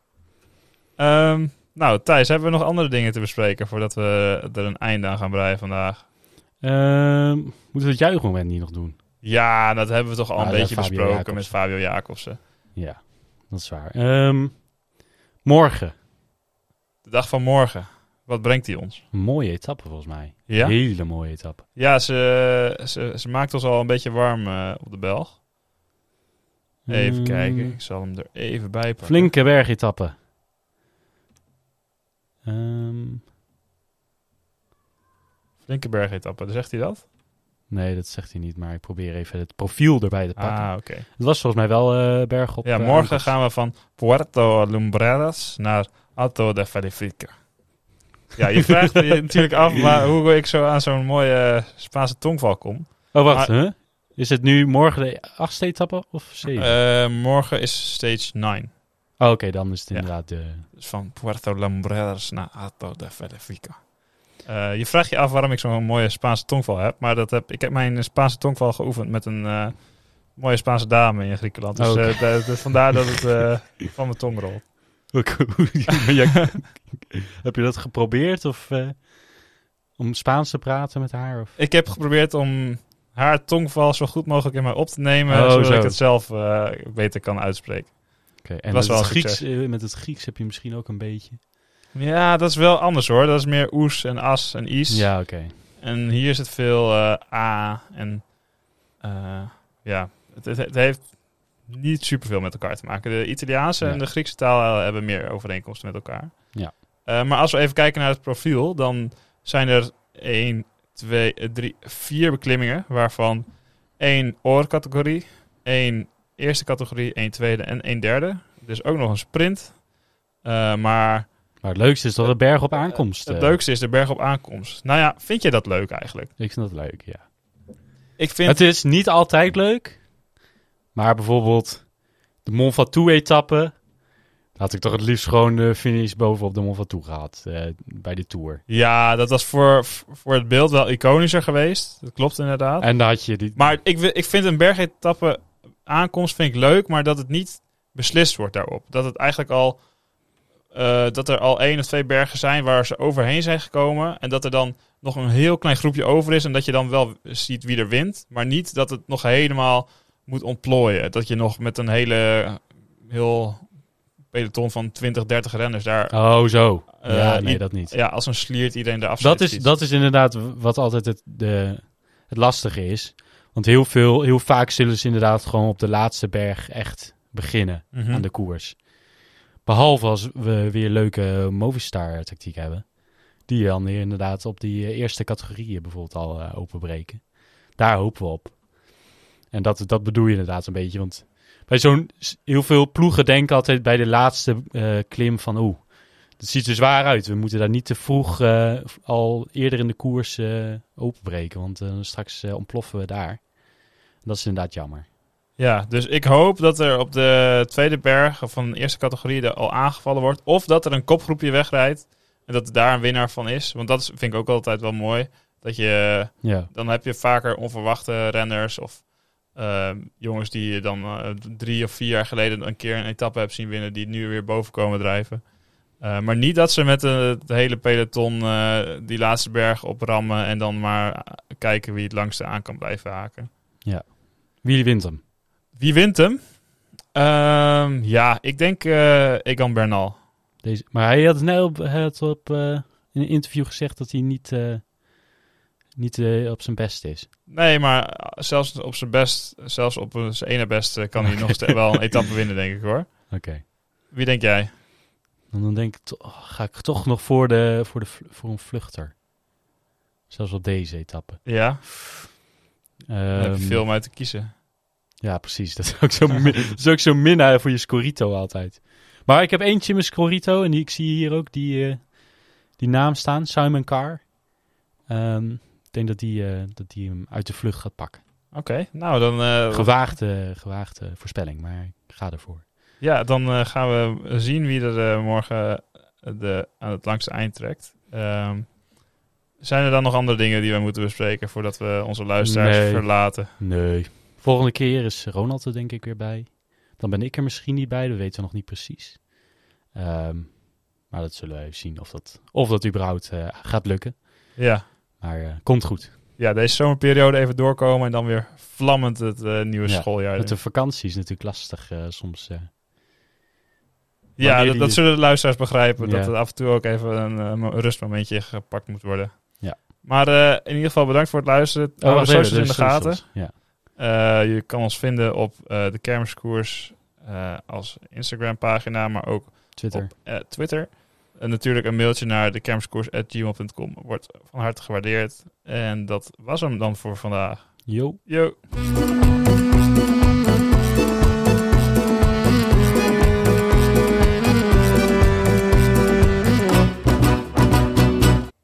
Ehm, nou, Thijs, hebben we nog andere dingen te bespreken voordat we er een einde aan gaan breien vandaag? Ehm, moeten we het juichmoment niet nog doen? Ja, dat hebben we toch al Ah, een beetje Fabio besproken Jacobsen. met Fabio Jacobsen. Ja, dat is waar. Ehm, morgen. De dag van morgen. Wat brengt hij ons? Een mooie etappe volgens mij. Ja, Hele mooie etappe. ja ze, ze, ze maakt ons al een beetje warm eh, op de Belg. Even Mm, kijken, ik zal hem er even bij pakken. Flinke bergetappe. Ehm, Flinke bergetappe, zegt hij dat? Nee, dat zegt hij niet, maar ik probeer even het profiel erbij te pakken. Ah, oké. Het was volgens mij wel eh bergop. Ja, eh, morgen gaan we van Puerto Lumbreras naar Alto de Verifica. Ja, je vraagt je natuurlijk af waar, hoe ik zo aan zo'n mooie Spaanse tongval kom. Oh, wacht. Maar- hè? Is het nu morgen de achtste etappe of zeven? Eh, morgen is stage 9. oh, Oké, dan is het ja. inderdaad de... Dus van Puerto Lumbreras naar Alto de Verifica. Eh, je vraagt je af waarom ik zo'n mooie Spaanse tongval heb. Maar dat heb, ik heb mijn Spaanse tongval geoefend met een eh, mooie Spaanse dame in Griekenland. Dus eh, da- da- vandaar dat het van mijn tong rolt. Heb je dat geprobeerd of om Spaans te praten met haar? Of? Ik heb geprobeerd om haar tongval zo goed mogelijk in mij op te nemen. Oh, zodat zo. ik het zelf beter kan uitspreken. Oké, en met, wel het Grieks, met het Grieks heb je misschien ook een beetje. Ja, dat is wel anders hoor. Dat is meer oes en as en is. Ja, oké. En hier is het veel eh, a en eh, ja, het, het, het heeft niet superveel met elkaar te maken. De Italiaanse Ja. en de Griekse taal hebben meer overeenkomsten met elkaar. Ja. Eh, maar als we even kijken naar het profiel, dan zijn er 1, 2, 3, 4 beklimmingen. Waarvan één oorcategorie, één eerste categorie, één tweede en één derde. Dus ook nog een sprint. Maar Maar het leukste is toch de berg op aankomst. het eh. leukste is de berg op aankomst. Nou ja, vind je dat leuk eigenlijk? Ik vind dat leuk, ja. Ik vind... Het is niet altijd leuk. Maar bijvoorbeeld de Mont Ventoux-etappe... had ik toch het liefst gewoon de finish bovenop de Mont Ventoux gehad. eh, bij de Tour. Ja, dat was voor, voor het beeld wel iconischer geweest. Dat klopt inderdaad. En dan had je die... Maar ik, ik vind een bergetappe aankomst vind ik leuk, maar dat het niet beslist wordt daarop. Dat het eigenlijk al eh, dat er al één of twee bergen zijn waar ze overheen zijn gekomen en dat er dan nog een heel klein groepje over is en dat je dan wel ziet wie er wint, maar niet dat het nog helemaal moet ontplooien. Dat je nog met een hele heel peloton van 20, 30 renners daar Oh, zo. Eh, ja, nee, dat niet. ja, als een sliert iedereen eraf Dat is, dat is inderdaad wat altijd het, de, het lastige is. Want heel, veel, heel vaak zullen ze inderdaad gewoon op de laatste berg echt beginnen Mhm. aan de koers. Behalve als we weer leuke Movistar-tactiek hebben. Die dan weer inderdaad op die eh, eerste categorieën bijvoorbeeld al eh, openbreken. Daar hopen we op. En dat, dat bedoel je inderdaad een beetje. Want bij zo'n heel veel ploegen denken altijd bij de laatste eh, klim van oeh, het ziet er zwaar uit. We moeten daar niet te vroeg al eerder in de koers openbreken. Want straks ontploffen we daar. Dat is inderdaad jammer. Ja, dus ik hoop dat er op de tweede berg van de eerste categorie er al aangevallen wordt. Of dat er een kopgroepje wegrijdt en dat er daar een winnaar van is. Want dat vind ik ook altijd wel mooi. Dat je, Ja, dan heb je vaker onverwachte renners of eh, jongens die je dan eh, drie of vier jaar geleden een keer een etappe hebt zien winnen. Die nu weer boven komen drijven. Eh, maar niet dat ze met de, hele peloton eh, die laatste berg oprammen en dan maar kijken wie het langste aan kan blijven haken. wie wint hem? Wie wint hem? Ehm, ja, ik denk eh Egan Bernal. Deze, maar hij had net op, had op eh, in een interview gezegd dat hij niet, eh, niet op zijn best is. Nee, maar zelfs op zijn best, zelfs op zijn ene best kan hij nog steeds wel een etappe winnen, denk ik hoor. Oké. Wie denk jij? En dan denk ik, oh, ga ik toch nog voor, de, voor, de, voor een vluchter. Zelfs op deze etappe. Ja, dan heb je Ehm, veel om uit te kiezen. Ja, precies. Dat is ook zo, min, zo min eh, voor je Scorito altijd. Maar ik heb eentje in mijn Scorito en die, ik zie hier ook die, eh, die naam staan, Simon Carr. Ehm, ik denk dat die, eh, dat die hem uit de vlucht gaat pakken. Oké, nou dan, eh, Gewaagde, gewaagde voorspelling, maar ik ga ervoor. ja, dan gaan we zien wie er morgen de, aan het langste eind trekt. Ehm, zijn er dan nog andere dingen die we moeten bespreken voordat we onze luisteraars Nee. verlaten? Nee. Volgende keer is Ronald er denk ik weer bij. Dan ben ik er misschien niet bij, dat weten we nog niet precies. Ehm, maar dat zullen we even zien of dat, of dat überhaupt eh, gaat lukken. Ja. Maar eh, komt goed. ja, deze zomerperiode even doorkomen en dan weer vlammend het eh, nieuwe Ja, schooljaar. Met de vakantie is natuurlijk lastig soms. Ja, dat, zullen de luisteraars begrijpen. Dat er af en toe ook even een, mo- rustmomentje gepakt moet worden. Ja. Maar in ieder geval bedankt voor het luisteren. Even, socials in de gaten. Ja. Eh, je kan ons vinden op eh, de Kermiskoers eh, als Instagram pagina, maar ook Twitter. op Twitter. En natuurlijk een mailtje naar de kermiskoers.gmail.com wordt van harte gewaardeerd. En dat was hem dan voor vandaag. Yo. Yo.